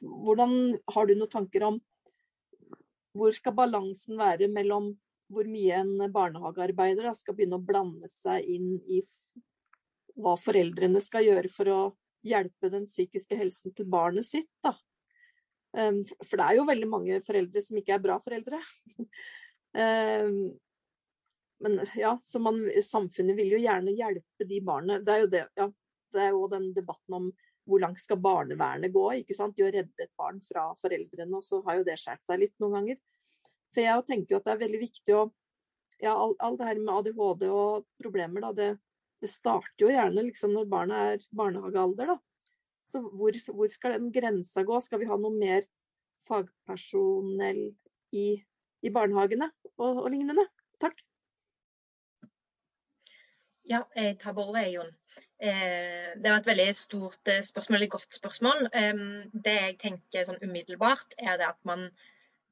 hvordan har du noen tanker om hvor skal balansen være mellom hvor mye en barnehagearbeider skal begynne å blande seg inn i hva foreldrene skal gjøre for å hjelpe den psykiske helsen til barnet sitt. Da. Um, For det er jo veldig mange foreldre som ikke er bra foreldre. Um, Men ja, så man, samfunnet vil jo gjerne hjelpe de barna. Det er jo det, ja, det er jo den debatten om hvor langt skal barnevernet gå? ikke sant? I å redde et barn fra foreldrene, og så har jo det skåret seg litt noen ganger. For jeg tenker jo at det er veldig viktig å Ja, alt all det her med ADHD og problemer, da, det, det starter jo gjerne liksom når barnet er barnehagealder, da. Så hvor, hvor skal den grensa gå? Skal vi ha noe mer fagpersonell i, i barnehagene og, og lignende? Takk. Ja, jeg tar bare Jon. Eh, det var et veldig stort eh, spørsmål, eller godt spørsmål. Det jeg tenker sånn umiddelbart, er det at man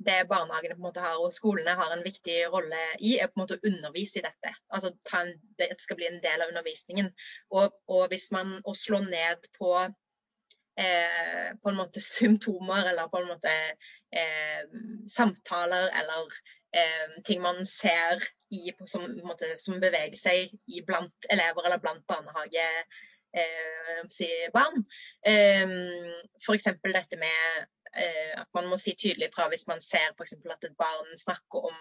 det barnehagene på en måte har og skolene har en viktig rolle i, er på en måte å undervise i dette. Altså en, Det skal bli en del av undervisningen. Og, og hvis man og slår ned på eh, på en måte symptomer eller på en måte eh, samtaler eller eh, ting man ser i, som, måte, som beveger seg i blant elever eller blant barnehage eh, si. Eh, F.eks. dette med eh, at man må si tydelig fra hvis man ser for at et barn snakker om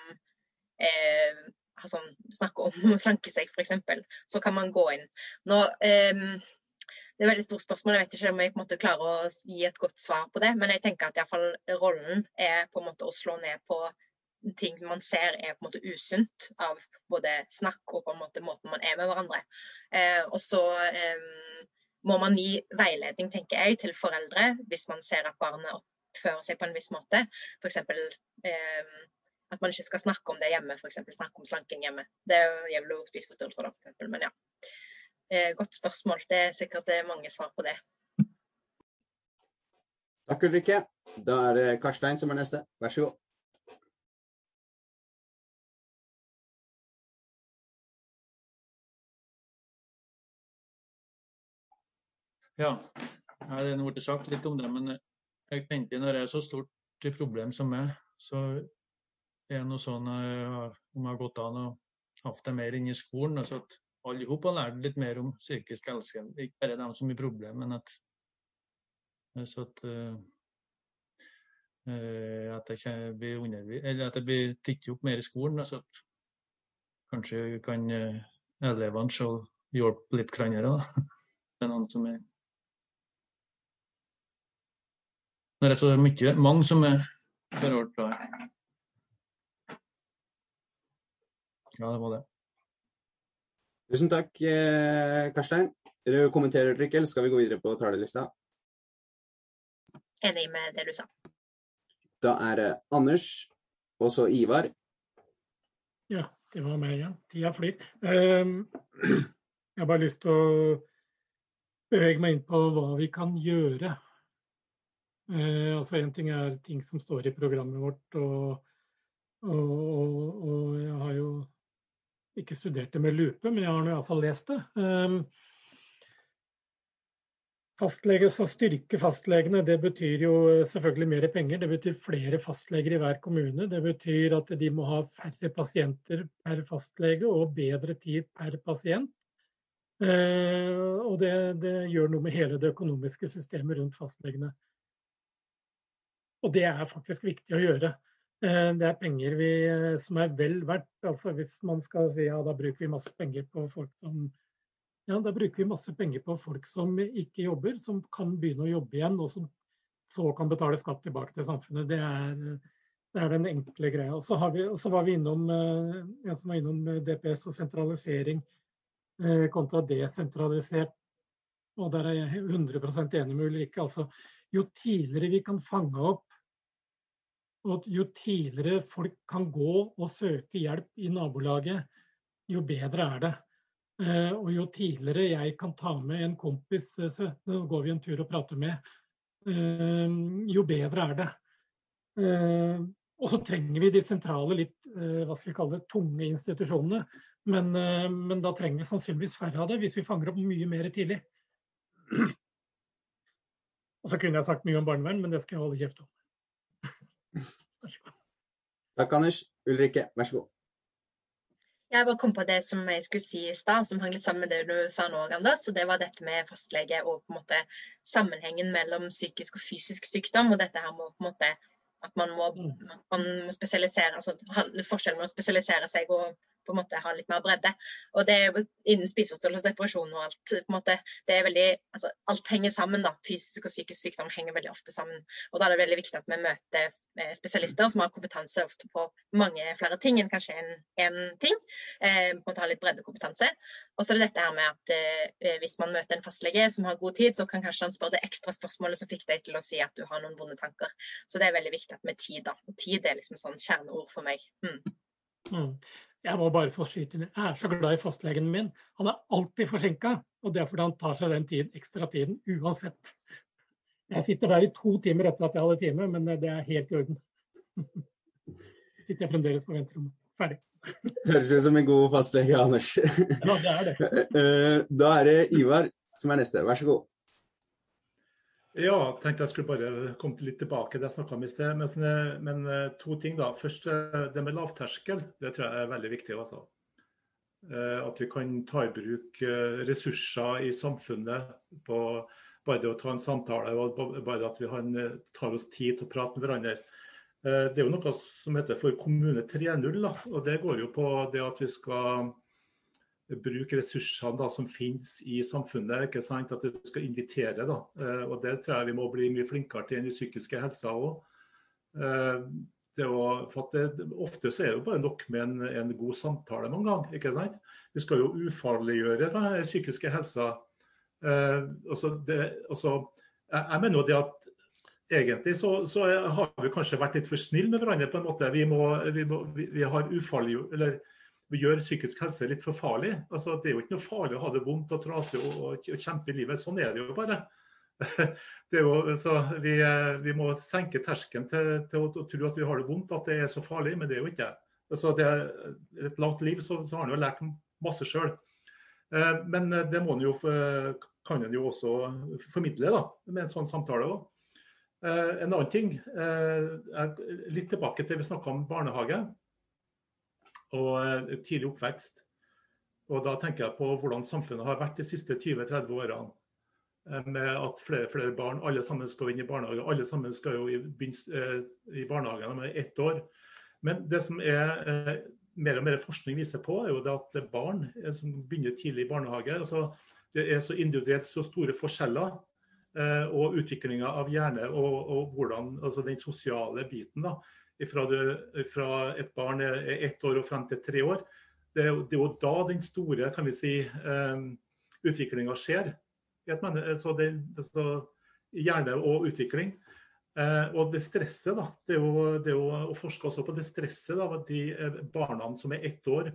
eh, altså, snakker om å slanke seg, f.eks. Så kan man gå inn. Nå, eh, det er et veldig stort spørsmål. Jeg vet ikke om jeg på en måte klarer å gi et godt svar på det. Men jeg tenker at rollen er på en måte å slå ned på ting som man ser er på en måte usunt av både snakk og på en måte måten man er med hverandre. Eh, og så eh, må man gi veiledning, tenker jeg, til foreldre hvis man ser at barnet oppfører seg på en viss måte. F.eks. Eh, at man ikke skal snakke om det hjemme, f.eks. snakke om slanking hjemme. Det gjelder jo spiseforstyrrelser, da, eksempel, men ja. Eh, godt spørsmål. Det er sikkert det er mange svar på det. Takk, Ulrikke. Da er det Karstein som er neste. Vær så god. Ja, det er blitt sagt litt om det, men jeg tenker når det er så stort problem som meg, så er det noe sånn eh, om jeg har gått an og hatt det mer inne i skolen. altså at alle sammen har lært litt mer om psykisk helse. Ikke bare dem som har problemer, men at, så at, eh, eh, at jeg blir undervist, eller at jeg blir tatt opp mer i skolen. altså at Kanskje kan eh, elevene se hjelpe litt hverandre. Det er noen som er Når det er så mye, mange som er berørt det. Ja, det var det. Tusen takk, eh, Karstein. Vil du kommentere, Ulrikke, eller skal vi gå videre på talerlista? Enig med det du sa. Da er det Anders, og så Ivar. Ja, det var meg igjen. Tida flyr. Ehm, Jeg har bare lyst til å bevege meg inn på hva vi kan gjøre. Eh, altså Én ting er ting som står i programmet vårt, og, og, og, og jeg har jo ikke studert det med lupe, men jeg har iallfall lest det. Eh, Fastlege, så styrke fastlegene, det betyr jo selvfølgelig mer penger. Det betyr flere fastleger i hver kommune. Det betyr at de må ha færre pasienter per fastlege og bedre tid per pasient. Eh, og det, det, gjør noe med hele det økonomiske systemet rundt fastlegene. Og det er faktisk viktig å gjøre. Eh, det er penger vi, som er vel verdt. Altså hvis man skal si ja, da bruker vi masse penger på folk som ja, da bruker vi masse penger på folk som ikke jobber, som kan begynne å jobbe igjen, og som så kan betale skatt tilbake til samfunnet. Det er, det er den enkle greia. Og så, vi, og så var vi innom, eh, en som var innom eh, DPS og sentralisering eh, kontra desentralisert. Og der er jeg 100 enig med Ulrikke. Altså, jo tidligere vi kan fange opp, og jo tidligere folk kan gå og søke hjelp i nabolaget, jo bedre er det. Eh, og jo tidligere jeg kan ta med en kompis, eh, så går vi en tur og prater med, eh, jo bedre er det. Og så trenger vi de sentrale, litt hva skal vi kalle det, tunge institusjonene. Men, men, da trenger vi sannsynligvis færre av det, hvis vi fanger opp mye mer tidlig. Og så kunne jeg sagt mye om barnevern, men det skal jeg holde kjeft om. Vær så god. Takk, Anders. Ulrikke, vær så god. Jeg bare kom på det som jeg skulle si i stad, som hang litt sammen med det du sa nå, Anders. og Det var dette med fastlege og på en måte sammenhengen mellom psykisk og fysisk sykdom. Og dette her med på en måte at man må, mm. man må spesialisere, altså forskjellen med å spesialisere seg og på en måte ha litt mer bredde. Og det er innen spiseforstyrrelse, depresjon og alt. på en måte, det er veldig, altså Alt henger sammen. da, Fysisk og psykisk sykdom henger veldig ofte sammen. Og Da er det veldig viktig at vi møter eh, spesialister som har kompetanse ofte på mange flere ting enn kanskje en, en ting. Eh, på en måte ha litt breddekompetanse. Og så er det dette her med at eh, hvis man møter en fastlege som har god tid, så kan kanskje han spørre det ekstra spørsmålet som fikk deg til å si at du har noen vonde tanker. Så det er veldig viktig at med tid, da. Og tid er liksom sånn kjerneord for meg. Mm. Mm. Jeg må bare få skyte inn. Jeg er så glad i fastlegen min. Han er alltid forsinka, og det er fordi han tar seg den tiden, ekstra tiden uansett. Jeg sitter der i to timer etter at jeg hadde time, men det er helt i orden. Sitter jeg fremdeles på venterommet. Ferdig. Høres ut som en god fastlege, Anders. Ja, det er det. Eh, da er det Ivar som er neste. Vær så god. Ja, tenkte jeg skulle bare komme litt tilbake til det jeg snakka om i sted. Men, eh, men, eh, to ting, da. Først eh, det med lavterskel. Det tror jeg er veldig viktig. altså. At vi kan ta i bruk ressurser i samfunnet på bare det å ta en samtale og bare at vi tar oss tid til å prate med hverandre. Det er jo noe som heter for Kommune 3.0. og Det går jo på det at vi skal bruke ressursene da, som finnes i samfunnet. ikke sant, At vi skal invitere. da, eh, og Det tror jeg vi må bli mye flinkere til enn i psykiske helsa òg. Eh, ofte så er det jo bare nok med en, en god samtale noen gang. ikke sant? Vi skal jo ufarliggjøre da, psykiske helsa. Eh, også det, altså jeg, jeg mener jo det at egentlig så, så, har vi kanskje vært litt for snille med hverandre på en måte. Vi, må, vi, må, vi, vi har ufarliggjort eller vi gjør psykisk helse litt for farlig. Altså, det er jo ikke noe farlig å ha det vondt og trasig og, og, og kjempe i livet. Sånn er det jo bare. Det jo, vi, vi, må senke terskelen til, til å, tro at vi har det vondt, at det er så farlig, men det er jo ikke altså, det. Er et langt liv så, så har en jo lært masse sjøl. Eh, men det må jo, kan en jo også formidle da, med en sånn samtale òg. Eh, en annen ting, eh, litt tilbake til vi snakka om barnehage og eh, tidlig oppvekst. Og Da tenker jeg på hvordan samfunnet har vært de siste 20-30 årene. Eh, med at flere, flere barn, alle sammen skal inn i barnehage. Alle sammen skal jo i, eh, i barnehagen om ett år. Men det som er mer og mer forskning viser på, er jo det at barn som begynner tidlig i barnehage altså Det er så individuelt så store forskjeller. Og utviklinga av hjerne og, og hvordan, altså den sosiale biten. da, fra, det, fra et barn er ett år og frem til tre år, det er, det er, jo da den store kan vi si, um, utviklinga skjer. Så det, så hjerne og utvikling. Eh, og det stresset, da, det er jo, det er jo å forske også på det stresset da, at de eh, barna som er ett år,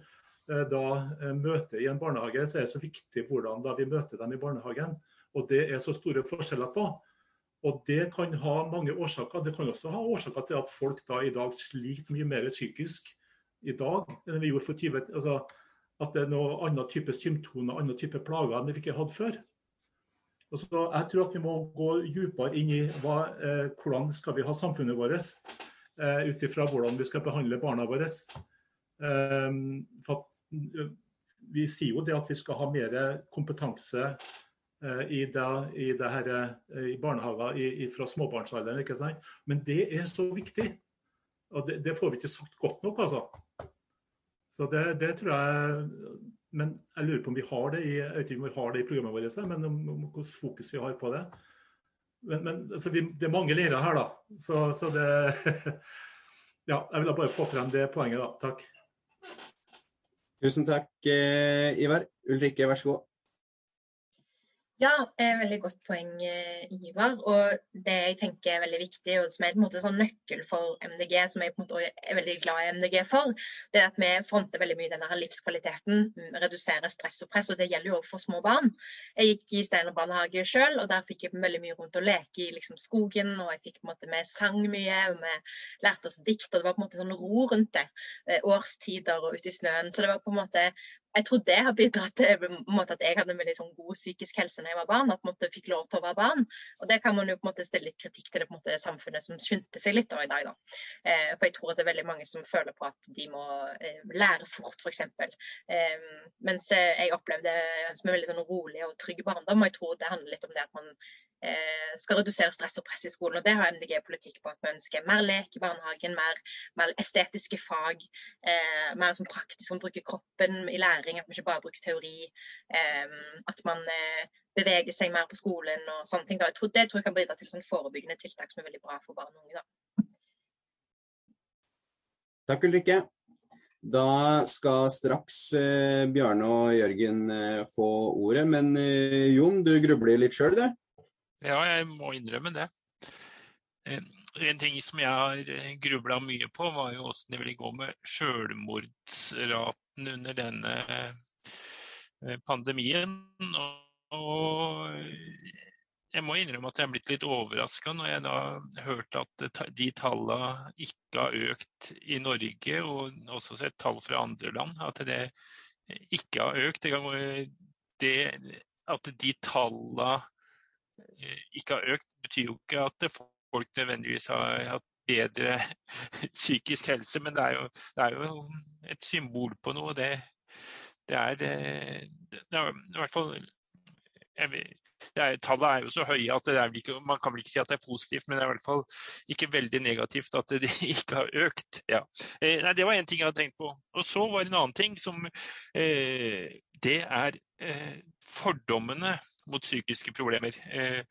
eh, da eh, møter i en barnehage, så er det så viktig hvordan da vi møter dem i barnehagen. Og det er så store forskjeller på. Og det kan ha mange årsaker. Det kan også ha årsaker til at folk da i dag sliter mye mer psykisk i dag enn vi gjorde for 20 altså, At det er noe annen type symptomer, annen type plager enn vi ikke hadde før. Og så jeg tror at vi må gå dypere inn i hva, eh, hvordan skal vi ha samfunnet vårt, eh, ut ifra hvordan vi skal behandle barna våre. Eh, for at, vi sier jo det at vi skal ha mer kompetanse eh, i, det, i, det her, eh, i barnehager fra småbarnsalderen. ikke sant? Men det er så viktig. Og det, det får vi ikke sagt godt nok, altså. Så det, det tror jeg men jeg lurer på om vi har det i, jeg vet ikke om vi har det i programmet vårt, men om, om hvordan fokus vi har på det. Men, men altså, vi, det er mange leirer her, da. Så, så det Ja, jeg ville bare få frem det poenget, da. Takk. Tusen takk, eh, Ivar. Ulrikke, vær så god. Ja, et veldig godt poeng, eh, Ivar. Og det jeg tenker er veldig viktig, og som er en måte sånn nøkkel for MDG, som jeg på en måte er veldig glad i MDG for, det er at vi fronter veldig mye denne livskvaliteten, mm, reduserer stress og press. Og det gjelder jo også for små barn. Jeg gikk i Steinar barnehage sjøl, og der fikk jeg veldig mye rundt å leke i liksom, skogen. Og jeg fikk på en måte, vi sang mye, og vi lærte oss dikt, og det var på en måte sånn ro rundt det. Eh, årstider og ute i snøen. Så det var på en måte jeg tror det har bidratt til at jeg hadde en veldig sånn, god psykisk helse da jeg var barn. At jeg fikk lov til å være barn. Og det kan man jo på en måte stille litt kritikk til det, måte, det samfunnet som skyndte seg litt da, i dag. Da. Eh, for jeg tror at det er veldig mange som føler på at de må eh, lære fort, f.eks. Eh, mens jeg opplevde som en veldig sånn rolig og trygg barndom. Og jeg tror det handler litt om det at man Eh, skal redusere stress og press i skolen. og Det har MDG politikk på at vi ønsker mer lek i barnehagen, mer, mer estetiske fag. Eh, mer sånn praktisk, man bruker kroppen i læring, at man ikke bare bruker teori. Eh, at man eh, beveger seg mer på skolen og sånne ting. Da. Jeg tror, det tror jeg kan bidra til sånn forebyggende tiltak som er veldig bra for barn og unge. Da. Takk Ulrikke. Da skal straks eh, Bjarne og Jørgen eh, få ordet, men eh, Jon, du grubler litt sjøl, du? Ja, jeg må innrømme det. Eh, en ting som jeg har eh, grubla mye på, var jo åssen det ville gå med selvmordsraten under denne eh, pandemien. Og jeg må innrømme at jeg er blitt litt overraska når jeg da hørte at de tallene ikke har økt i Norge, og også sett tall fra andre land, at det ikke har økt. Det, at de tallene ikke har økt, betyr jo ikke at folk nødvendigvis har hatt bedre psykisk helse, men det er jo, det er jo et symbol på noe. Det, det, er, eh, det er, i hvert fall Tallet er jo så høye at ikke, man kan vel ikke si at det er positivt, men det er i hvert fall ikke veldig negativt at det ikke har økt. Ja. Eh, nei, det var én ting jeg hadde tenkt på. Og så var det en annen ting som eh, Det er eh, fordommene mot psykiske problemer. Eh,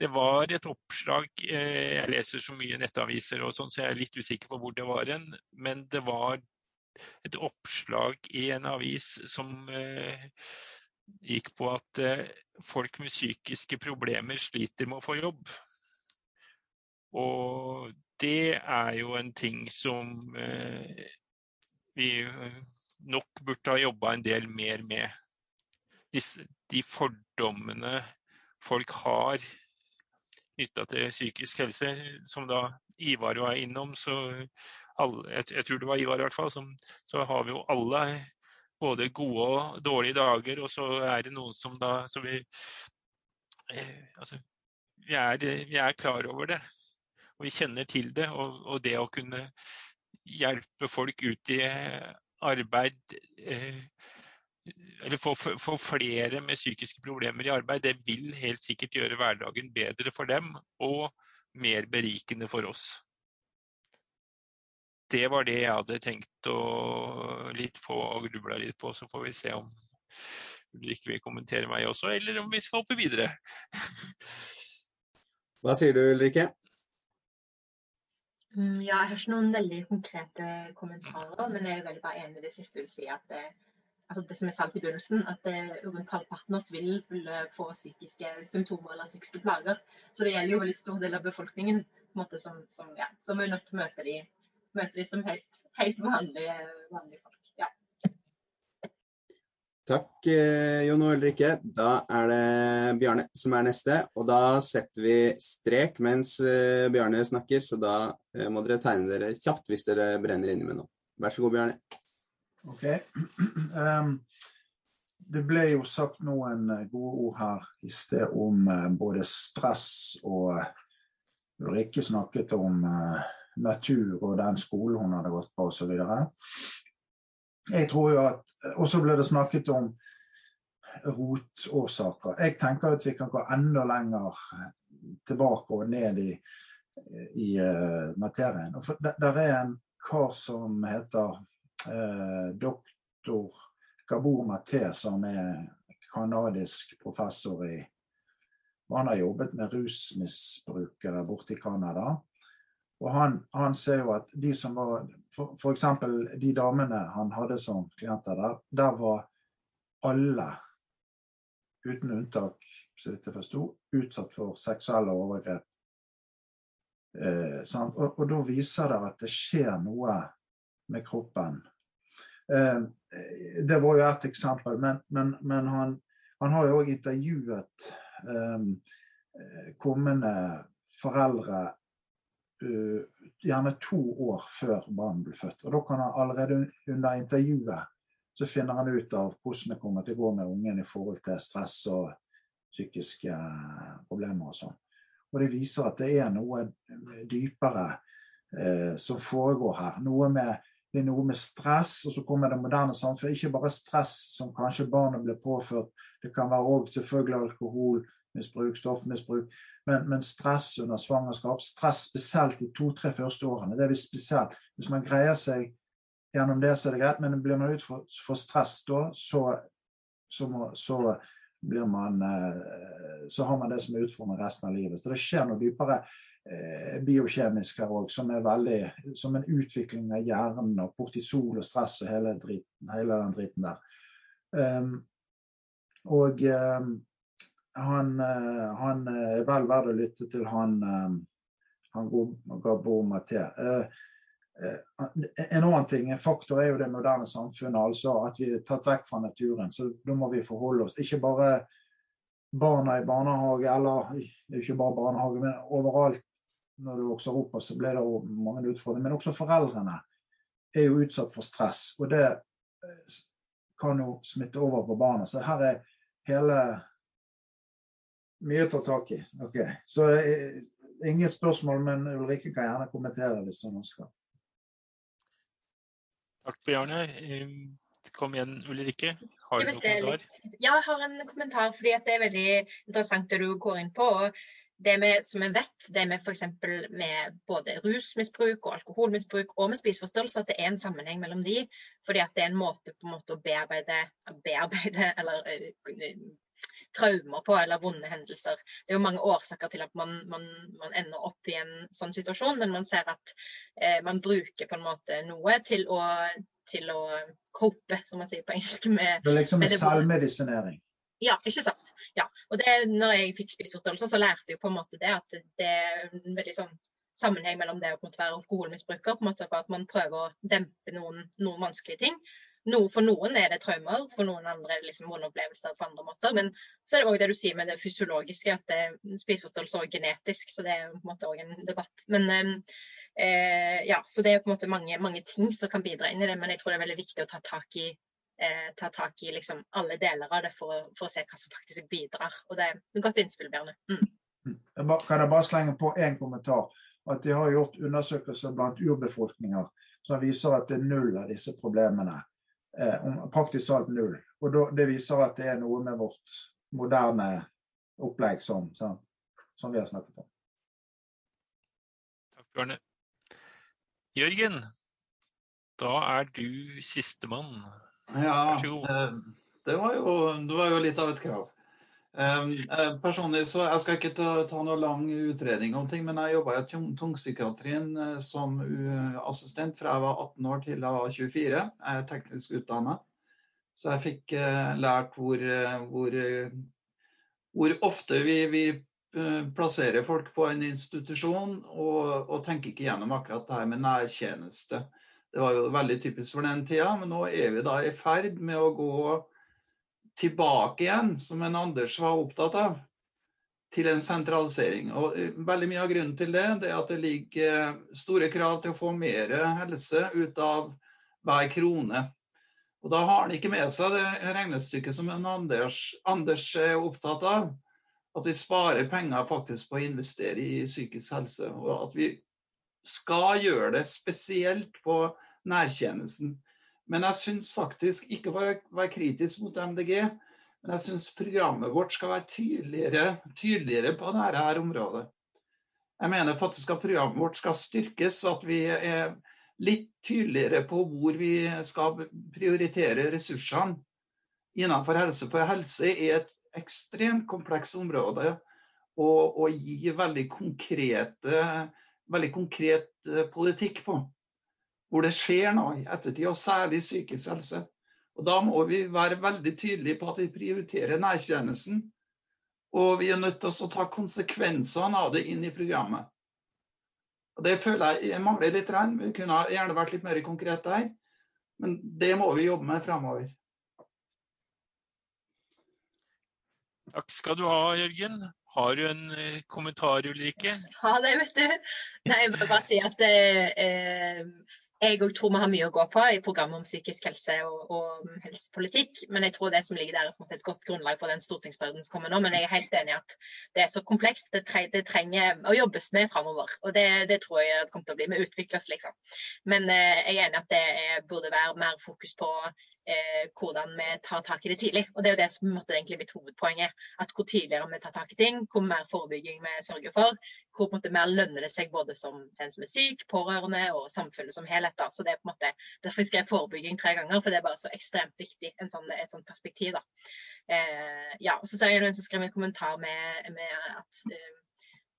det var et oppslag eh, Jeg leser så mye nettaviser og sånn, så jeg er litt usikker på hvor det var hen. Men det var et oppslag i en avis som eh, gikk på at folk med psykiske problemer sliter med å få jobb. Og det er jo en ting som vi nok burde ha jobba en del mer med de fordommene folk har knytta til psykisk helse, som da Ivar var innom, så alle, jeg, jeg, tror det var Ivar i hvert fall, som, så har vi jo alle både gode og dårlige dager, og så er det noen som da så vi, eh, altså, vi, er, vi, er, klar over det, og vi kjenner til det. Og, og det å kunne hjelpe folk ut i arbeid eh, eller få, få, flere med psykiske problemer i arbeid, det vil helt sikkert gjøre hverdagen bedre for dem og mer berikende for oss. Det var det jeg hadde tenkt å, litt på og grubla litt på. Så får vi se om Ulrikke vil kommentere meg også, eller om vi skal hoppe videre. Hva sier du, Ulrikke? Mm, ja, jeg har ikke noen veldig konkrete kommentarer, men jeg er veldig bare enig i det siste du sier. at det altså det som jeg sa i begynnelsen, at eh, rundt halvparten av oss vil, få psykiske symptomer eller psykiske plager. Så det gjelder jo veldig stor del av befolkningen måte som, som, ja, som er nødt til å møte de, møte de som helt, helt vanlige, vanlige folk. Ja. Takk, eh, Jon og Ulrikke. Da er det Bjarne som er neste. Og da setter vi strek mens eh, Bjarne snakker, så da eh, må dere tegne dere kjapt hvis dere brenner inni med noe. Vær så god, Bjarne. Ok. Um, det ble jo sagt noen gode ord her i sted om uh, både stress og Ulrikke snakket om natur og den skolen hun hadde gått på osv. Jeg tror jo at Og så ble det snakket om rotårsaker. Jeg tenker at vi kan gå enda lenger tilbake og ned i, i materien. For der, er en kar som heter eh, doktor Gabor Maté, som er kanadisk professor i Han har jobbet med rusmisbrukere borte i Canada. Og han, han, ser jo at de som var F.eks. de damene han hadde som klienter der, der var alle, uten unntak, så vidt jeg forsto, utsatt for seksuelle overgrep. Eh, og, og, da viser det at det skjer noe med kroppen Eh, det var jo ett eksempel, men, men, men han, han, har jo òg intervjuet um, kommende foreldre uh, gjerne to år før barnet ble født. Og da kan han allerede under intervjuet så finner han ut av hvordan det kommer til å gå med ungen i forhold til stress og psykiske problemer og sånn. Og det viser at det er noe dypere eh, som foregår her. Noe med det er noe med stress, og så kommer det moderne samfunn. Ikke bare stress som kanskje barnet blir påført, det kan være òg selvfølgelig alkoholmisbruk, stoffmisbruk, men, men, stress under svangerskap. Stress spesielt de to-tre første årene. Det er spesielt. Hvis man greier seg gjennom det, så er det greit, men blir man ut for, for stress da, så, så, må, så blir man eh, Så har man det som er utfordrende resten av livet. Så det skjer noe dypere eh, biokjemisk her òg, som er veldig Som en utvikling av hjernen og kortisol og stress og hele, dritten, hele den driten der. Um, og um, han, uh, han, er vel verdt å lytte til han, um, han Gabo Maté. Uh, en annen ting, en faktor er jo det moderne samfunnet, altså at vi er tatt vekk fra naturen. Så da må vi forholde oss. Ikke bare barna i barnehage, eller ikke bare barnehage, men overalt når du vokser opp, så blir det mange utfordringer. Men også foreldrene er jo utsatt for stress. Og det eh, kan jo smitte over på barna. Så her er hele mye å ta tak i. Ok, Så ingen spørsmål, men Ulrikke kan gjerne kommentere hvis hun ønsker. Takk, Bjarne. Kom igjen, Ulrikke. Har du noen kommentar? Ja, jeg har en kommentar. fordi Det er veldig interessant det du går inn på. og det vi, som vi vet, det med f.eks. med både rusmisbruk og alkoholmisbruk og med spiseforstyrrelser, at det er en sammenheng mellom de. Fordi at det er en måte på en måte å bearbeide, bearbeide eller uh, traumer på, eller vonde hendelser. Det er jo mange årsaker til at man, man, man ender opp i en sånn situasjon, men man ser at eh, man bruker på en måte noe til å, til å cope, som man sier på engelsk. Med, det er liksom med selvmedisinering? Ja, ikke sant. Ja. Og det, når jeg fikk spiseforstyrrelser, så lærte jeg på en måte det at det er en veldig sånn sammenheng mellom det å være alkoholmisbruker, på en måte at man prøver å dempe noen, noen vanskelige ting. No, for noen er det traumer, for noen andre er det liksom vonde opplevelser på andre måter. Men så er det òg det du sier med det fysiologiske, at spiseforstyrrelser er genetisk. Så det er på en måte òg en debatt. Men eh, ja, så det er på en måte mange, mange ting som kan bidra inn i det. Men jeg tror det er veldig viktig å ta tak i eh, ta tak i liksom alle deler av det for, for, å se hva som faktisk bidrar. Og det er et godt innspill, Bjørne. Mm. mm. Kan jeg bare slenge på én kommentar? At de har gjort undersøkelser blant urbefolkninger som viser at det er null av disse problemene. Eh, praktisk talt null. Og da, det viser at det er noe med vårt moderne opplegg som, som, som vi har snakket om. Takk, Bjørne. Jørgen, da er du sistemann. Ja, eh, det var, jo, det var jo litt av et krav. Um, personlig så Jeg skal ikke ta, ta noe lang utredning om ting, men jeg jobba i tungpsykiatrien som assistent fra jeg var 18 år til jeg var 24. Jeg er teknisk utdanna. Så jeg fikk eh, lært hvor, eh, hvor, eh, hvor ofte vi, vi eh, plasserer folk på en institusjon og, og tenker ikke gjennom akkurat det her med nærtjeneste. Det var jo veldig typisk for den tida, men nå er vi da i ferd med å gå tilbake igjen, som en Anders var opptatt av, til en sentralisering. Og eh, veldig Mye av grunnen til det, det er at det ligger eh, store krav til å få mer helse ut av hver krone. Og Da har han ikke med seg det regnestykket som Anders, Anders er opptatt av. At vi sparer penger faktisk på å investere i psykisk helse. Og at vi skal gjøre det spesielt på nærtjenesten. Men jeg syns faktisk, ikke for å være kritisk mot MDG, men jeg syns programmet vårt skal være tydeligere, tydeligere på dette her området. Jeg mener faktisk at programmet vårt skal styrkes, så at vi er litt tydeligere på hvor vi skal prioritere ressursene innenfor helse. For helse er et ekstremt komplekst område og, og gi veldig, konkrete, veldig konkret eh, politikk på. Hvor det skjer noe i ettertid, og særlig psykisk helse. Og Da må vi være veldig tydelige på at vi prioriterer nærtjenesten. Og vi er nødt til å ta konsekvensene av det inn i programmet. Og Det føler jeg mangler litt. Vi kunne gjerne vært litt mer konkret der. Men det må vi jobbe med framover. Takk skal du ha, Jørgen. Har du en eh, kommentar, Ulrikke? Ja, det vet du. Nei, jeg vil bare si at eh, jeg tror vi har mye å gå på i programmet om psykisk helse og, og helsepolitikk. Men jeg tror det som ligger der er et godt grunnlag for den stortingsperioden som kommer nå. Men jeg er helt enig i at det er så komplekst. Det, tre, det trenger å jobbes med framover. Og det, det, tror jeg det kommer til å bli. Vi utvikler oss, liksom. Men eh, jeg er enig i at det er, burde være mer fokus på eh, hvordan vi tar tak i det tidlig. Og Det er jo det som måtte egentlig mitt hovedpoeng. At hvor tidligere vi tar tak i ting, hvor mer forebygging vi sørger for, hvor på en måte mer lønner det seg både som den som er syk, pårørende og samfunnet som helhet. Da. Så det er på en måte, Derfor jeg forebygging tre ganger, for det er bare så ekstremt viktig, en sånn, et sånt perspektiv. da. Eh, ja, og Så ser jeg noen som skrev en kommentar med, med at eh,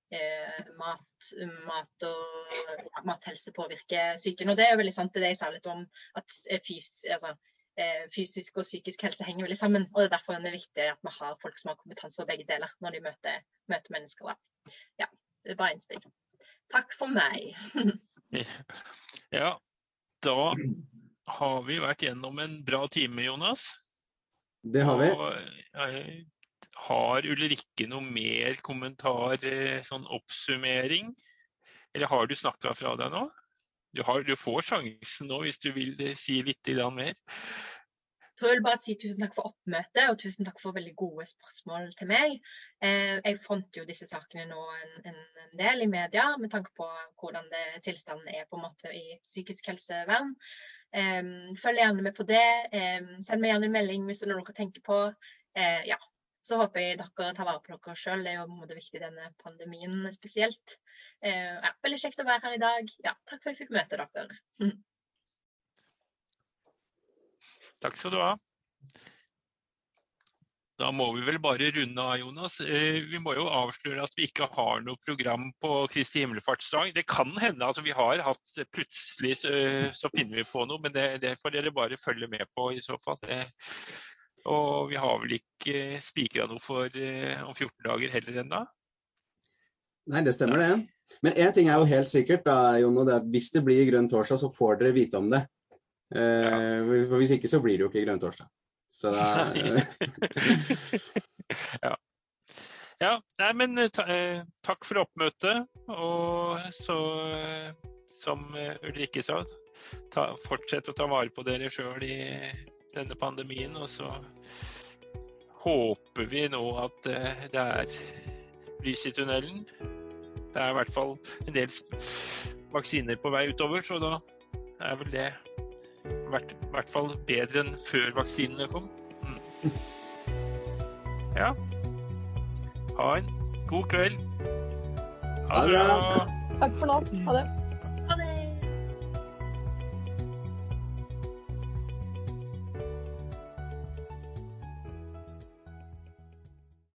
Eh, mat, mat, og ja, mathelse påvirker psyken. Det er jo veldig sant det jeg sa litt om at fys, altså, Eh, fysisk og psykisk helse henger veldig sammen. og Det er derfor det er viktig at vi har folk som har kompetanse på begge deler når de møter, møter mennesker. Da. Ja, det er bare innspill. Takk for meg. ja, da har vi vært gjennom en bra time, Jonas. Det har vi. Og, har Ulrikke noe mer kommentar, eh, sånn oppsummering? Eller har du snakka fra deg nå? Du, har, du, får sjansen nå hvis du vil eh, si litt mer. Tror jeg vil bare si tusen takk for oppmøtet og tusen takk for veldig gode spørsmål til meg. Eh, jeg fronter jo disse sakene nå en, en, del i media med tanke på hvordan det, tilstanden er på en måte i psykisk helsevern. Eh, følg gjerne med på det. Eh, send meg gjerne en melding hvis det er noe dere tenker på. Eh, ja, så håper jeg dere tar vare på dere sjøl. Det er jo en måte, viktig denne pandemien spesielt. Eh, ja, veldig kjekt å være her i dag. Ja, takk for at jeg fikk møte dere. Takk skal du ha. Da må vi vel bare runde av, Jonas. Eh, vi må jo avsløre at vi ikke har noe program på Kristi himmelfartsdag. Det kan hende at vi har hatt Plutselig så, finner vi på noe, men det, det, får dere bare følge med på i så fall. Og vi har vel ikke spikra noe for eh, om 14 dager heller ennå? Nei, det stemmer det. Men én ting er jo helt sikkert, da, Jon, det er at hvis det blir grønn torsdag, så får dere vite om det. Eh, ja. Hvis ikke så blir det jo ikke grønn torsdag. Så da ja. ja. Nei, men eh, ta, eh, takk for oppmøtet. Og så, eh, som Ulrikke sa, ta, fortsett å ta vare på dere sjøl i denne pandemien. Og så håper vi nå at eh, det er lys i tunnelen. Det er i hvert fall en del vaksiner på vei utover, så da er vel det i hvert, hvert fall bedre enn før vaksinene kom. Mm. Ja. Ha en god kveld. Ha det bra. Takk for nå. Ha det.